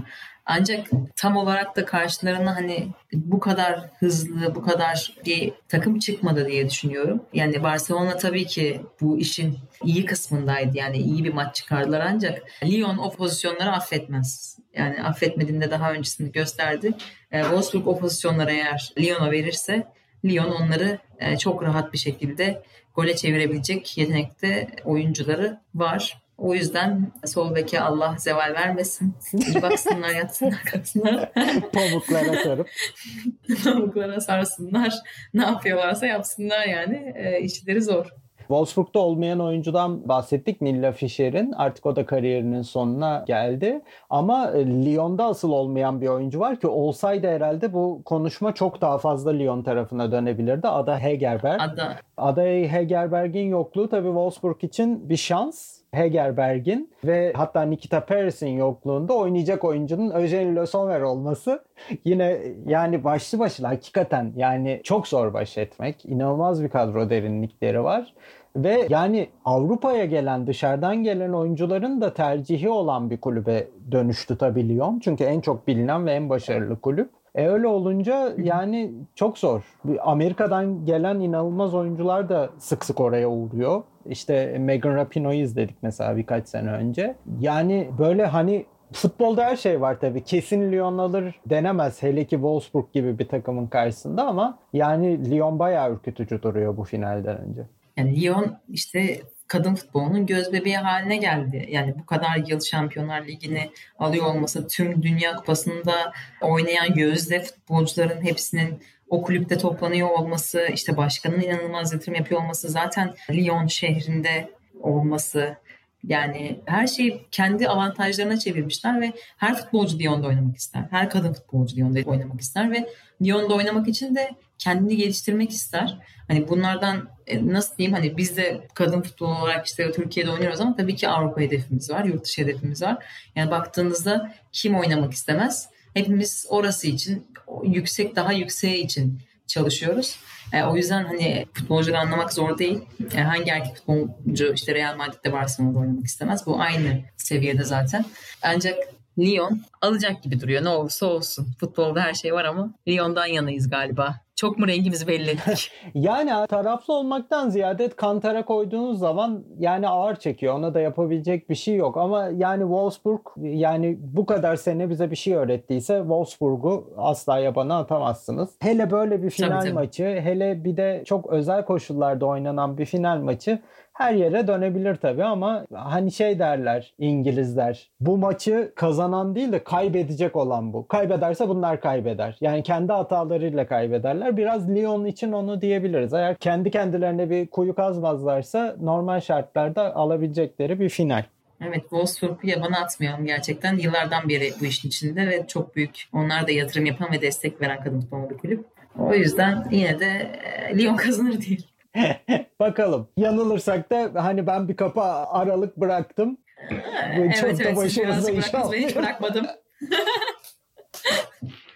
Ancak tam olarak da karşılarına hani bu kadar hızlı, bu kadar bir takım çıkmadı diye düşünüyorum. Yani Barcelona tabii ki bu işin iyi kısmındaydı. Yani iyi bir maç çıkardılar ancak Lyon o pozisyonları affetmez. Yani affetmediğinde daha öncesinde gösterdi. E, Wolfsburg o pozisyonları eğer Lyon'a verirse Lyon onları e, çok rahat bir şekilde gole çevirebilecek yetenekte oyuncuları var. O yüzden sol beke Allah zeval vermesin. İyi baksınlar yatsınlar kalksınlar. Pamuklara sarıp. Pamuklara sarsınlar. Ne yapıyorlarsa yapsınlar yani. E, işleri zor. Wolfsburg'da olmayan oyuncudan bahsettik Nilla Fischer'in. Artık o da kariyerinin sonuna geldi. Ama e, Lyon'da asıl olmayan bir oyuncu var ki olsaydı herhalde bu konuşma çok daha fazla Lyon tarafına dönebilirdi. Ada Hegerberg. Ada. Ada Hegerberg'in yokluğu tabii Wolfsburg için bir şans. Hegerberg'in ve hatta Nikita Paris'in yokluğunda oynayacak oyuncunun Eugene Le Sommer olması yine yani başlı başına hakikaten yani çok zor baş etmek. İnanılmaz bir kadro derinlikleri var. Ve yani Avrupa'ya gelen dışarıdan gelen oyuncuların da tercihi olan bir kulübe dönüştü tabii. Çünkü en çok bilinen ve en başarılı kulüp. E öyle olunca yani çok zor. Amerika'dan gelen inanılmaz oyuncular da sık sık oraya uğruyor. İşte Megan Rapinoe'yu izledik mesela birkaç sene önce. Yani böyle hani futbolda her şey var tabii. Kesin Lyon alır denemez. Hele ki Wolfsburg gibi bir takımın karşısında ama yani Lyon bayağı ürkütücü duruyor bu finalden önce. Yani Lyon işte kadın futbolunun göz bebeği haline geldi. Yani bu kadar yıl Şampiyonlar Ligi'ni alıyor olması, tüm Dünya Kupası'nda oynayan gözde futbolcuların hepsinin o kulüpte toplanıyor olması, işte başkanın inanılmaz yatırım yapıyor olması, zaten Lyon şehrinde olması, yani her şeyi kendi avantajlarına çevirmişler ve her futbolcu Lyon'da oynamak ister. Her kadın futbolcu Lyon'da oynamak ister ve Lyon'da oynamak için de kendini geliştirmek ister. Hani bunlardan e, nasıl diyeyim hani biz de kadın futbol olarak işte Türkiye'de oynuyoruz ama tabii ki Avrupa hedefimiz var, yurt dışı hedefimiz var. Yani baktığınızda kim oynamak istemez? Hepimiz orası için yüksek daha yükseği için çalışıyoruz. E, o yüzden hani futbolcuları anlamak zor değil. E, hangi erkek futbolcu işte Real Madrid'de Barcelona'da oynamak istemez. Bu aynı seviyede zaten. Ancak Lyon alacak gibi duruyor. Ne olursa olsun. Futbolda her şey var ama Lyon'dan yanayız galiba. Çok mu rengimizi belli ettik? yani taraflı olmaktan ziyade kantara koyduğunuz zaman yani ağır çekiyor. Ona da yapabilecek bir şey yok. Ama yani Wolfsburg yani bu kadar sene bize bir şey öğrettiyse Wolfsburg'u asla yabana atamazsınız. Hele böyle bir final tabii, tabii. maçı hele bir de çok özel koşullarda oynanan bir final maçı her yere dönebilir tabii ama hani şey derler İngilizler. Bu maçı kazanan değil de kaybedecek olan bu. Kaybederse bunlar kaybeder. Yani kendi hatalarıyla kaybederler. Biraz Lyon için onu diyebiliriz. Eğer kendi kendilerine bir kuyu kazmazlarsa normal şartlarda alabilecekleri bir final. Evet Wolfsburg'u yabana atmayalım gerçekten. Yıllardan beri bu işin içinde ve çok büyük onlar da yatırım yapan ve destek veren kadın futbol bir kulüp. O yüzden yine de Lyon kazanır değil. Bakalım. Yanılırsak da hani ben bir kapı aralık bıraktım. evet çok evet, da başımıza inşallah. Ben hiç bırakmadım.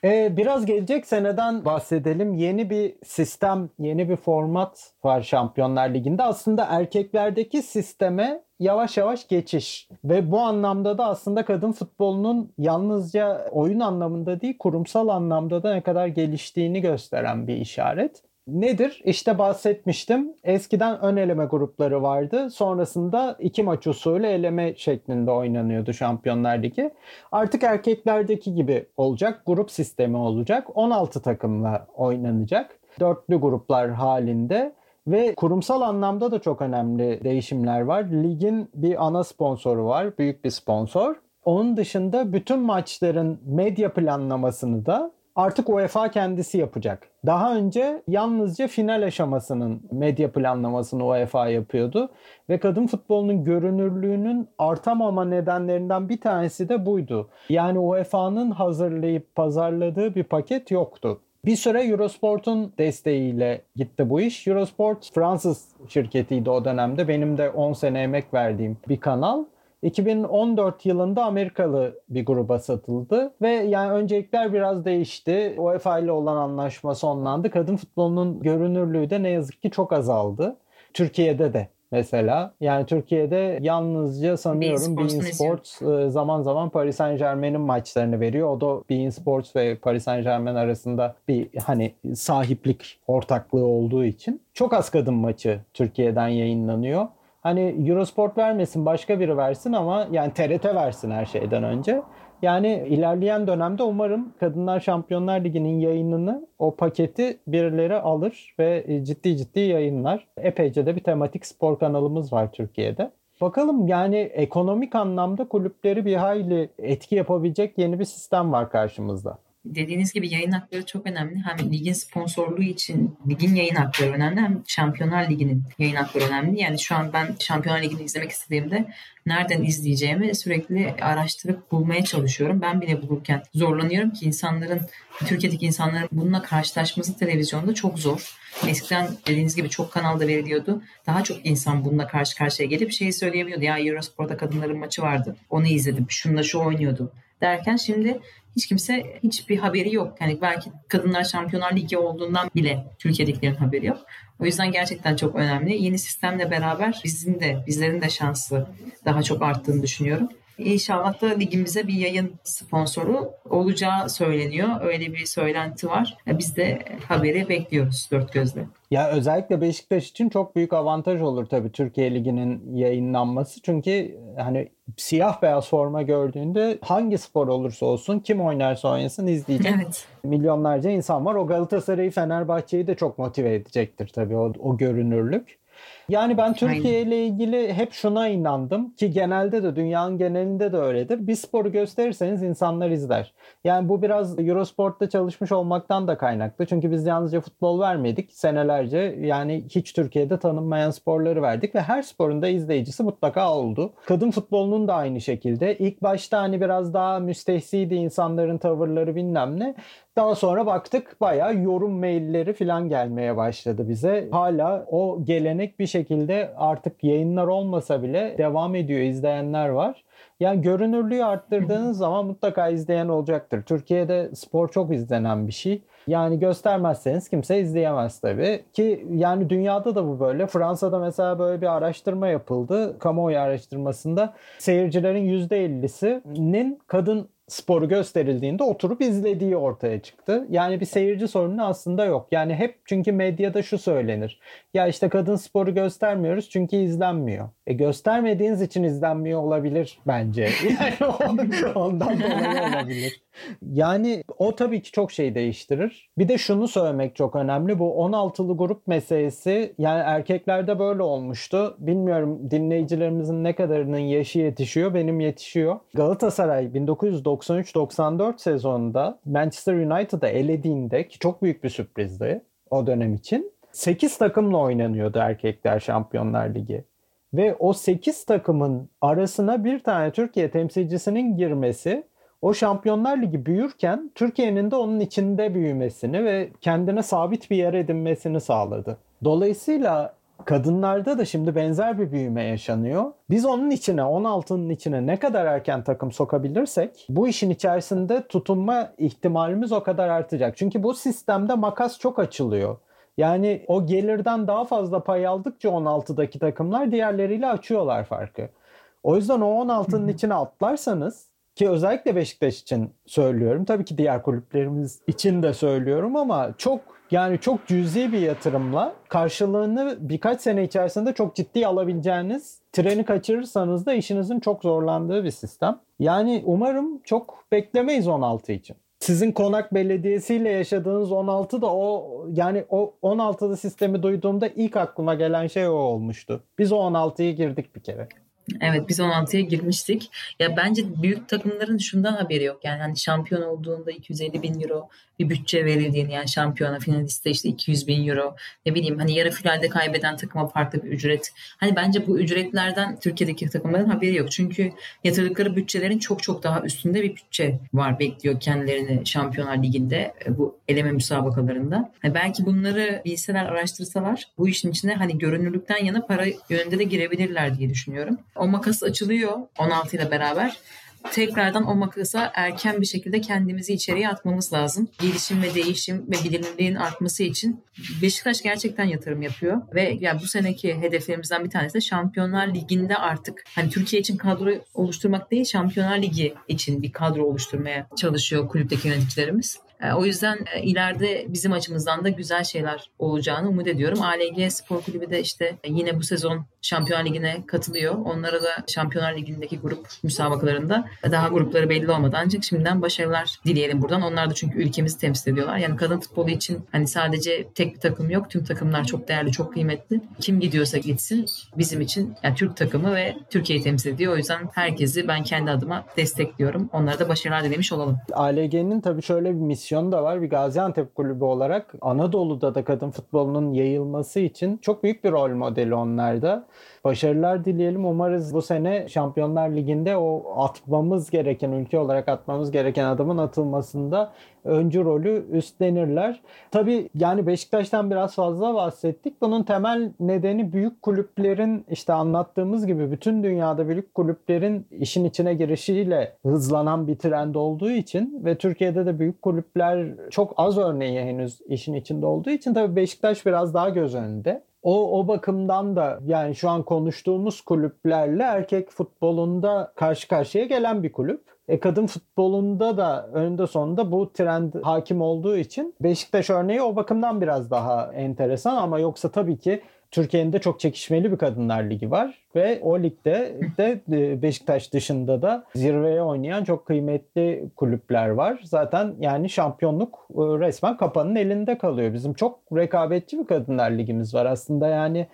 Ee, biraz gelecek seneden bahsedelim. Yeni bir sistem, yeni bir format var Şampiyonlar Ligi'nde. Aslında erkeklerdeki sisteme yavaş yavaş geçiş. Ve bu anlamda da aslında kadın futbolunun yalnızca oyun anlamında değil, kurumsal anlamda da ne kadar geliştiğini gösteren bir işaret. Nedir? İşte bahsetmiştim. Eskiden ön eleme grupları vardı. Sonrasında iki maç usulü eleme şeklinde oynanıyordu Şampiyonlar Ligi. Artık erkeklerdeki gibi olacak. Grup sistemi olacak. 16 takımla oynanacak. Dörtlü gruplar halinde. Ve kurumsal anlamda da çok önemli değişimler var. Ligin bir ana sponsoru var. Büyük bir sponsor. Onun dışında bütün maçların medya planlamasını da artık UEFA kendisi yapacak. Daha önce yalnızca final aşamasının medya planlamasını UEFA yapıyordu ve kadın futbolunun görünürlüğünün artamama nedenlerinden bir tanesi de buydu. Yani UEFA'nın hazırlayıp pazarladığı bir paket yoktu. Bir süre Eurosport'un desteğiyle gitti bu iş. Eurosport Fransız şirketiydi o dönemde. Benim de 10 sene emek verdiğim bir kanal. 2014 yılında Amerikalı bir gruba satıldı ve yani öncelikler biraz değişti. UEFA ile olan anlaşma sonlandı. Kadın futbolunun görünürlüğü de ne yazık ki çok azaldı. Türkiye'de de mesela. Yani Türkiye'de yalnızca sanıyorum Bein Sports e, zaman zaman Paris Saint Germain'in maçlarını veriyor. O da Bein Sports ve Paris Saint Germain arasında bir hani sahiplik ortaklığı olduğu için. Çok az kadın maçı Türkiye'den yayınlanıyor. Hani Eurosport vermesin başka biri versin ama yani TRT versin her şeyden önce. Yani ilerleyen dönemde umarım Kadınlar Şampiyonlar Ligi'nin yayınını o paketi birileri alır ve ciddi ciddi yayınlar. Epeyce de bir tematik spor kanalımız var Türkiye'de. Bakalım yani ekonomik anlamda kulüpleri bir hayli etki yapabilecek yeni bir sistem var karşımızda dediğiniz gibi yayın hakları çok önemli. Hem ligin sponsorluğu için ligin yayın hakları önemli hem Şampiyonlar Ligi'nin yayın hakları önemli. Yani şu an ben Şampiyonlar Ligi'ni izlemek istediğimde nereden izleyeceğimi sürekli araştırıp bulmaya çalışıyorum. Ben bile bulurken zorlanıyorum ki insanların, Türkiye'deki insanların bununla karşılaşması televizyonda çok zor. Eskiden dediğiniz gibi çok kanalda veriliyordu. Daha çok insan bununla karşı karşıya gelip şeyi söyleyebiliyordu. Ya Eurospor'da kadınların maçı vardı. Onu izledim. Şununla şu oynuyordu derken şimdi hiç kimse hiçbir haberi yok. Yani belki Kadınlar Şampiyonlar Ligi olduğundan bile Türkiye'dekilerin haberi yok. O yüzden gerçekten çok önemli. Yeni sistemle beraber bizim de bizlerin de şansı daha çok arttığını düşünüyorum. İnşallah da ligimize bir yayın sponsoru olacağı söyleniyor. Öyle bir söylenti var. Biz de haberi bekliyoruz dört gözle. Ya özellikle Beşiktaş için çok büyük avantaj olur tabii Türkiye Ligi'nin yayınlanması. Çünkü hani siyah beyaz forma gördüğünde hangi spor olursa olsun kim oynarsa oynasın izleyecek. Evet. Milyonlarca insan var. O Galatasaray'ı Fenerbahçe'yi de çok motive edecektir tabii o, o görünürlük. Yani ben Türkiye ile ilgili hep şuna inandım ki genelde de dünyanın genelinde de öyledir. Bir sporu gösterirseniz insanlar izler. Yani bu biraz Eurosport'ta çalışmış olmaktan da kaynaklı. Çünkü biz yalnızca futbol vermedik. Senelerce yani hiç Türkiye'de tanınmayan sporları verdik ve her sporun da izleyicisi mutlaka oldu. Kadın futbolunun da aynı şekilde. İlk başta hani biraz daha müstehsiydi insanların tavırları bilmem ne. Daha sonra baktık bayağı yorum mailleri falan gelmeye başladı bize. Hala o gelenek bir şekilde artık yayınlar olmasa bile devam ediyor izleyenler var. Yani görünürlüğü arttırdığınız zaman mutlaka izleyen olacaktır. Türkiye'de spor çok izlenen bir şey. Yani göstermezseniz kimse izleyemez tabii. Ki yani dünyada da bu böyle. Fransa'da mesela böyle bir araştırma yapıldı. Kamuoyu araştırmasında seyircilerin %50'sinin kadın sporu gösterildiğinde oturup izlediği ortaya çıktı. Yani bir seyirci sorunu aslında yok. Yani hep çünkü medyada şu söylenir. Ya işte kadın sporu göstermiyoruz çünkü izlenmiyor. E göstermediğiniz için izlenmiyor olabilir bence. Yani ondan dolayı olabilir. Yani o tabii ki çok şey değiştirir. Bir de şunu söylemek çok önemli. Bu 16'lı grup meselesi yani erkeklerde böyle olmuştu. Bilmiyorum dinleyicilerimizin ne kadarının yaşı yetişiyor. Benim yetişiyor. Galatasaray 1993-94 sezonunda Manchester United'ı elediğinde ki çok büyük bir sürprizdi o dönem için. 8 takımla oynanıyordu erkekler Şampiyonlar Ligi. Ve o 8 takımın arasına bir tane Türkiye temsilcisinin girmesi o Şampiyonlar Ligi büyürken Türkiye'nin de onun içinde büyümesini ve kendine sabit bir yer edinmesini sağladı. Dolayısıyla kadınlarda da şimdi benzer bir büyüme yaşanıyor. Biz onun içine, 16'nın içine ne kadar erken takım sokabilirsek bu işin içerisinde tutunma ihtimalimiz o kadar artacak. Çünkü bu sistemde makas çok açılıyor. Yani o gelirden daha fazla pay aldıkça 16'daki takımlar diğerleriyle açıyorlar farkı. O yüzden o 16'nın içine atlarsanız ki özellikle Beşiktaş için söylüyorum. Tabii ki diğer kulüplerimiz için de söylüyorum ama çok yani çok cüzi bir yatırımla karşılığını birkaç sene içerisinde çok ciddi alabileceğiniz treni kaçırırsanız da işinizin çok zorlandığı bir sistem. Yani umarım çok beklemeyiz 16 için. Sizin Konak Belediyesi ile yaşadığınız 16 da o yani o 16'lı sistemi duyduğumda ilk aklıma gelen şey o olmuştu. Biz o 16'yı girdik bir kere. Evet biz 16'ya girmiştik. Ya bence büyük takımların şundan haberi yok. Yani hani şampiyon olduğunda 250 bin euro bir bütçe verildiğini yani şampiyona finaliste işte 200 bin euro ne bileyim hani yarı finalde kaybeden takıma farklı bir ücret. Hani bence bu ücretlerden Türkiye'deki takımların haberi yok. Çünkü yatırdıkları bütçelerin çok çok daha üstünde bir bütçe var bekliyor kendilerini Şampiyonlar Ligi'nde e, bu eleme müsabakalarında. Yani belki bunları bilseler araştırsalar bu işin içine hani görünürlükten yana para yönünde de girebilirler diye düşünüyorum. O makas açılıyor 16 ile beraber tekrardan o makasa erken bir şekilde kendimizi içeriye atmamız lazım. Gelişim ve değişim ve bilinirliğin artması için Beşiktaş gerçekten yatırım yapıyor ve yani bu seneki hedeflerimizden bir tanesi de Şampiyonlar Ligi'nde artık hani Türkiye için kadro oluşturmak değil Şampiyonlar Ligi için bir kadro oluşturmaya çalışıyor kulüpteki yöneticilerimiz. E, o yüzden e, ileride bizim açımızdan da güzel şeyler olacağını umut ediyorum. ALG Spor Kulübü de işte yine bu sezon Şampiyonlar Ligi'ne katılıyor. Onlara da Şampiyonlar Ligi'ndeki grup müsabakalarında daha grupları belli olmadan ancak şimdiden başarılar dileyelim buradan. Onlar da çünkü ülkemizi temsil ediyorlar. Yani kadın futbolu için hani sadece tek bir takım yok. Tüm takımlar çok değerli, çok kıymetli. Kim gidiyorsa gitsin bizim için yani Türk takımı ve Türkiye'yi temsil ediyor. O yüzden herkesi ben kendi adıma destekliyorum. Onlara da başarılar dilemiş olalım. ALG'nin tabii şöyle bir misyonu da var. Bir Gaziantep kulübü olarak Anadolu'da da kadın futbolunun yayılması için çok büyük bir rol modeli onlarda. Başarılar dileyelim. Umarız bu sene Şampiyonlar Ligi'nde o atmamız gereken, ülke olarak atmamız gereken adımın atılmasında öncü rolü üstlenirler. Tabii yani Beşiktaş'tan biraz fazla bahsettik. Bunun temel nedeni büyük kulüplerin işte anlattığımız gibi bütün dünyada büyük kulüplerin işin içine girişiyle hızlanan bir trend olduğu için ve Türkiye'de de büyük kulüpler çok az örneği henüz işin içinde olduğu için tabii Beşiktaş biraz daha göz önünde. O, o bakımdan da yani şu an konuştuğumuz kulüplerle erkek futbolunda karşı karşıya gelen bir kulüp. E, kadın futbolunda da önünde sonunda bu trend hakim olduğu için Beşiktaş örneği o bakımdan biraz daha enteresan ama yoksa tabii ki Türkiye'nin de çok çekişmeli bir kadınlar ligi var ve o ligde de e, Beşiktaş dışında da zirveye oynayan çok kıymetli kulüpler var. Zaten yani şampiyonluk e, resmen kapanın elinde kalıyor. Bizim çok rekabetçi bir kadınlar ligimiz var aslında yani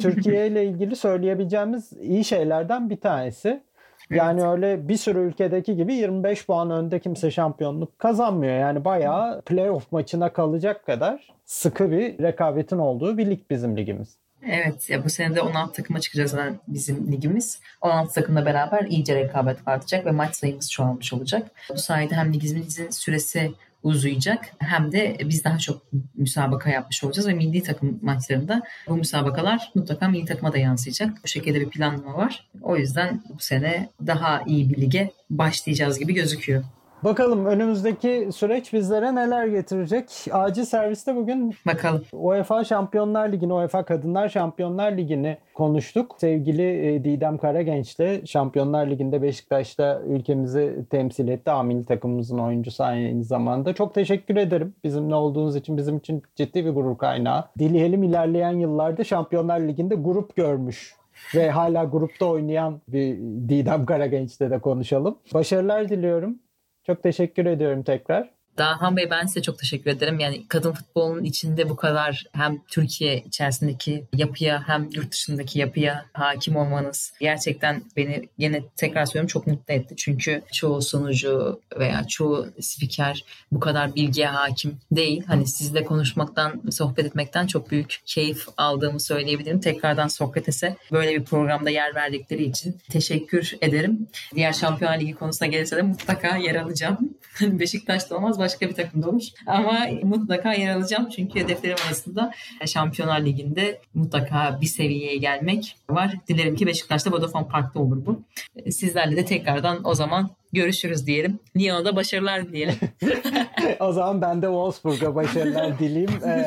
Türkiye ile ilgili söyleyebileceğimiz iyi şeylerden bir tanesi. Yani evet. öyle bir sürü ülkedeki gibi 25 puan önde kimse şampiyonluk kazanmıyor. Yani bayağı playoff maçına kalacak kadar sıkı bir rekabetin olduğu bir lig bizim ligimiz. Evet ya bu sene de 16 takıma çıkacağız zaten bizim ligimiz. 16 takımla beraber iyice rekabet artacak ve maç sayımız çoğalmış olacak. Bu sayede hem ligimizin süresi uzayacak hem de biz daha çok müsabaka yapmış olacağız ve milli takım maçlarında bu müsabakalar mutlaka milli takıma da yansıyacak. Bu şekilde bir planlama var. O yüzden bu sene daha iyi bir lige başlayacağız gibi gözüküyor. Bakalım önümüzdeki süreç bizlere neler getirecek? Acil serviste bugün Bakalım. UEFA Şampiyonlar Ligi'ni, UEFA Kadınlar Şampiyonlar Ligi'ni konuştuk. Sevgili e, Didem Karagenç de Şampiyonlar Ligi'nde Beşiktaş'ta ülkemizi temsil etti. Amil takımımızın oyuncusu aynı zamanda. Çok teşekkür ederim. Bizimle olduğunuz için bizim için ciddi bir gurur kaynağı. Dileyelim ilerleyen yıllarda Şampiyonlar Ligi'nde grup görmüş ve hala grupta oynayan bir Didem Karagenç'te de konuşalım. Başarılar diliyorum. Çok teşekkür ediyorum tekrar. Dahan Bey ben size çok teşekkür ederim. Yani kadın futbolunun içinde bu kadar hem Türkiye içerisindeki yapıya hem yurt dışındaki yapıya hakim olmanız gerçekten beni yine tekrar söylüyorum çok mutlu etti. Çünkü çoğu sonucu veya çoğu spiker bu kadar bilgiye hakim değil. Hani sizle konuşmaktan, sohbet etmekten çok büyük keyif aldığımı söyleyebilirim. Tekrardan Sokrates'e böyle bir programda yer verdikleri için teşekkür ederim. Diğer Şampiyonlar Ligi konusuna gelirse de mutlaka yer alacağım. Beşiktaş'ta olmaz başka bir takımda olur. Ama mutlaka yer alacağım çünkü hedeflerim arasında Şampiyonlar Ligi'nde mutlaka bir seviyeye gelmek var. Dilerim ki Beşiktaş'ta Vodafone Park'ta olur bu. Sizlerle de tekrardan o zaman görüşürüz diyelim. Lyon'a başarılar diyelim. o zaman ben de Wolfsburg'a başarılar dileyim. Ee,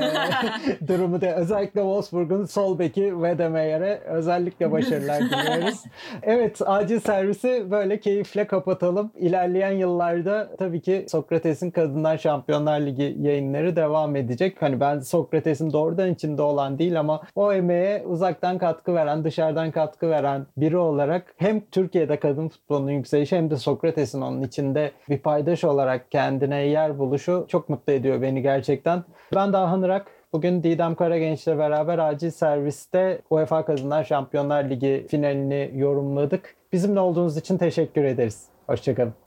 durumu da özellikle Wolfsburg'un sol beki Wedemeyer'e özellikle başarılar diliyoruz. Evet acil servisi böyle keyifle kapatalım. İlerleyen yıllarda tabii ki Sokrates'in Kadınlar Şampiyonlar Ligi yayınları devam edecek. Hani ben Sokrates'in doğrudan içinde olan değil ama o emeğe uzaktan katkı veren, dışarıdan katkı veren biri olarak hem Türkiye'de kadın futbolunun yükselişi hem de Sokrates Sokrates'in onun içinde bir paydaş olarak kendine yer buluşu çok mutlu ediyor beni gerçekten. Ben daha Hınırak. Bugün Didem Karagenç'le beraber acil serviste UEFA Kadınlar Şampiyonlar Ligi finalini yorumladık. Bizimle olduğunuz için teşekkür ederiz. Hoşçakalın.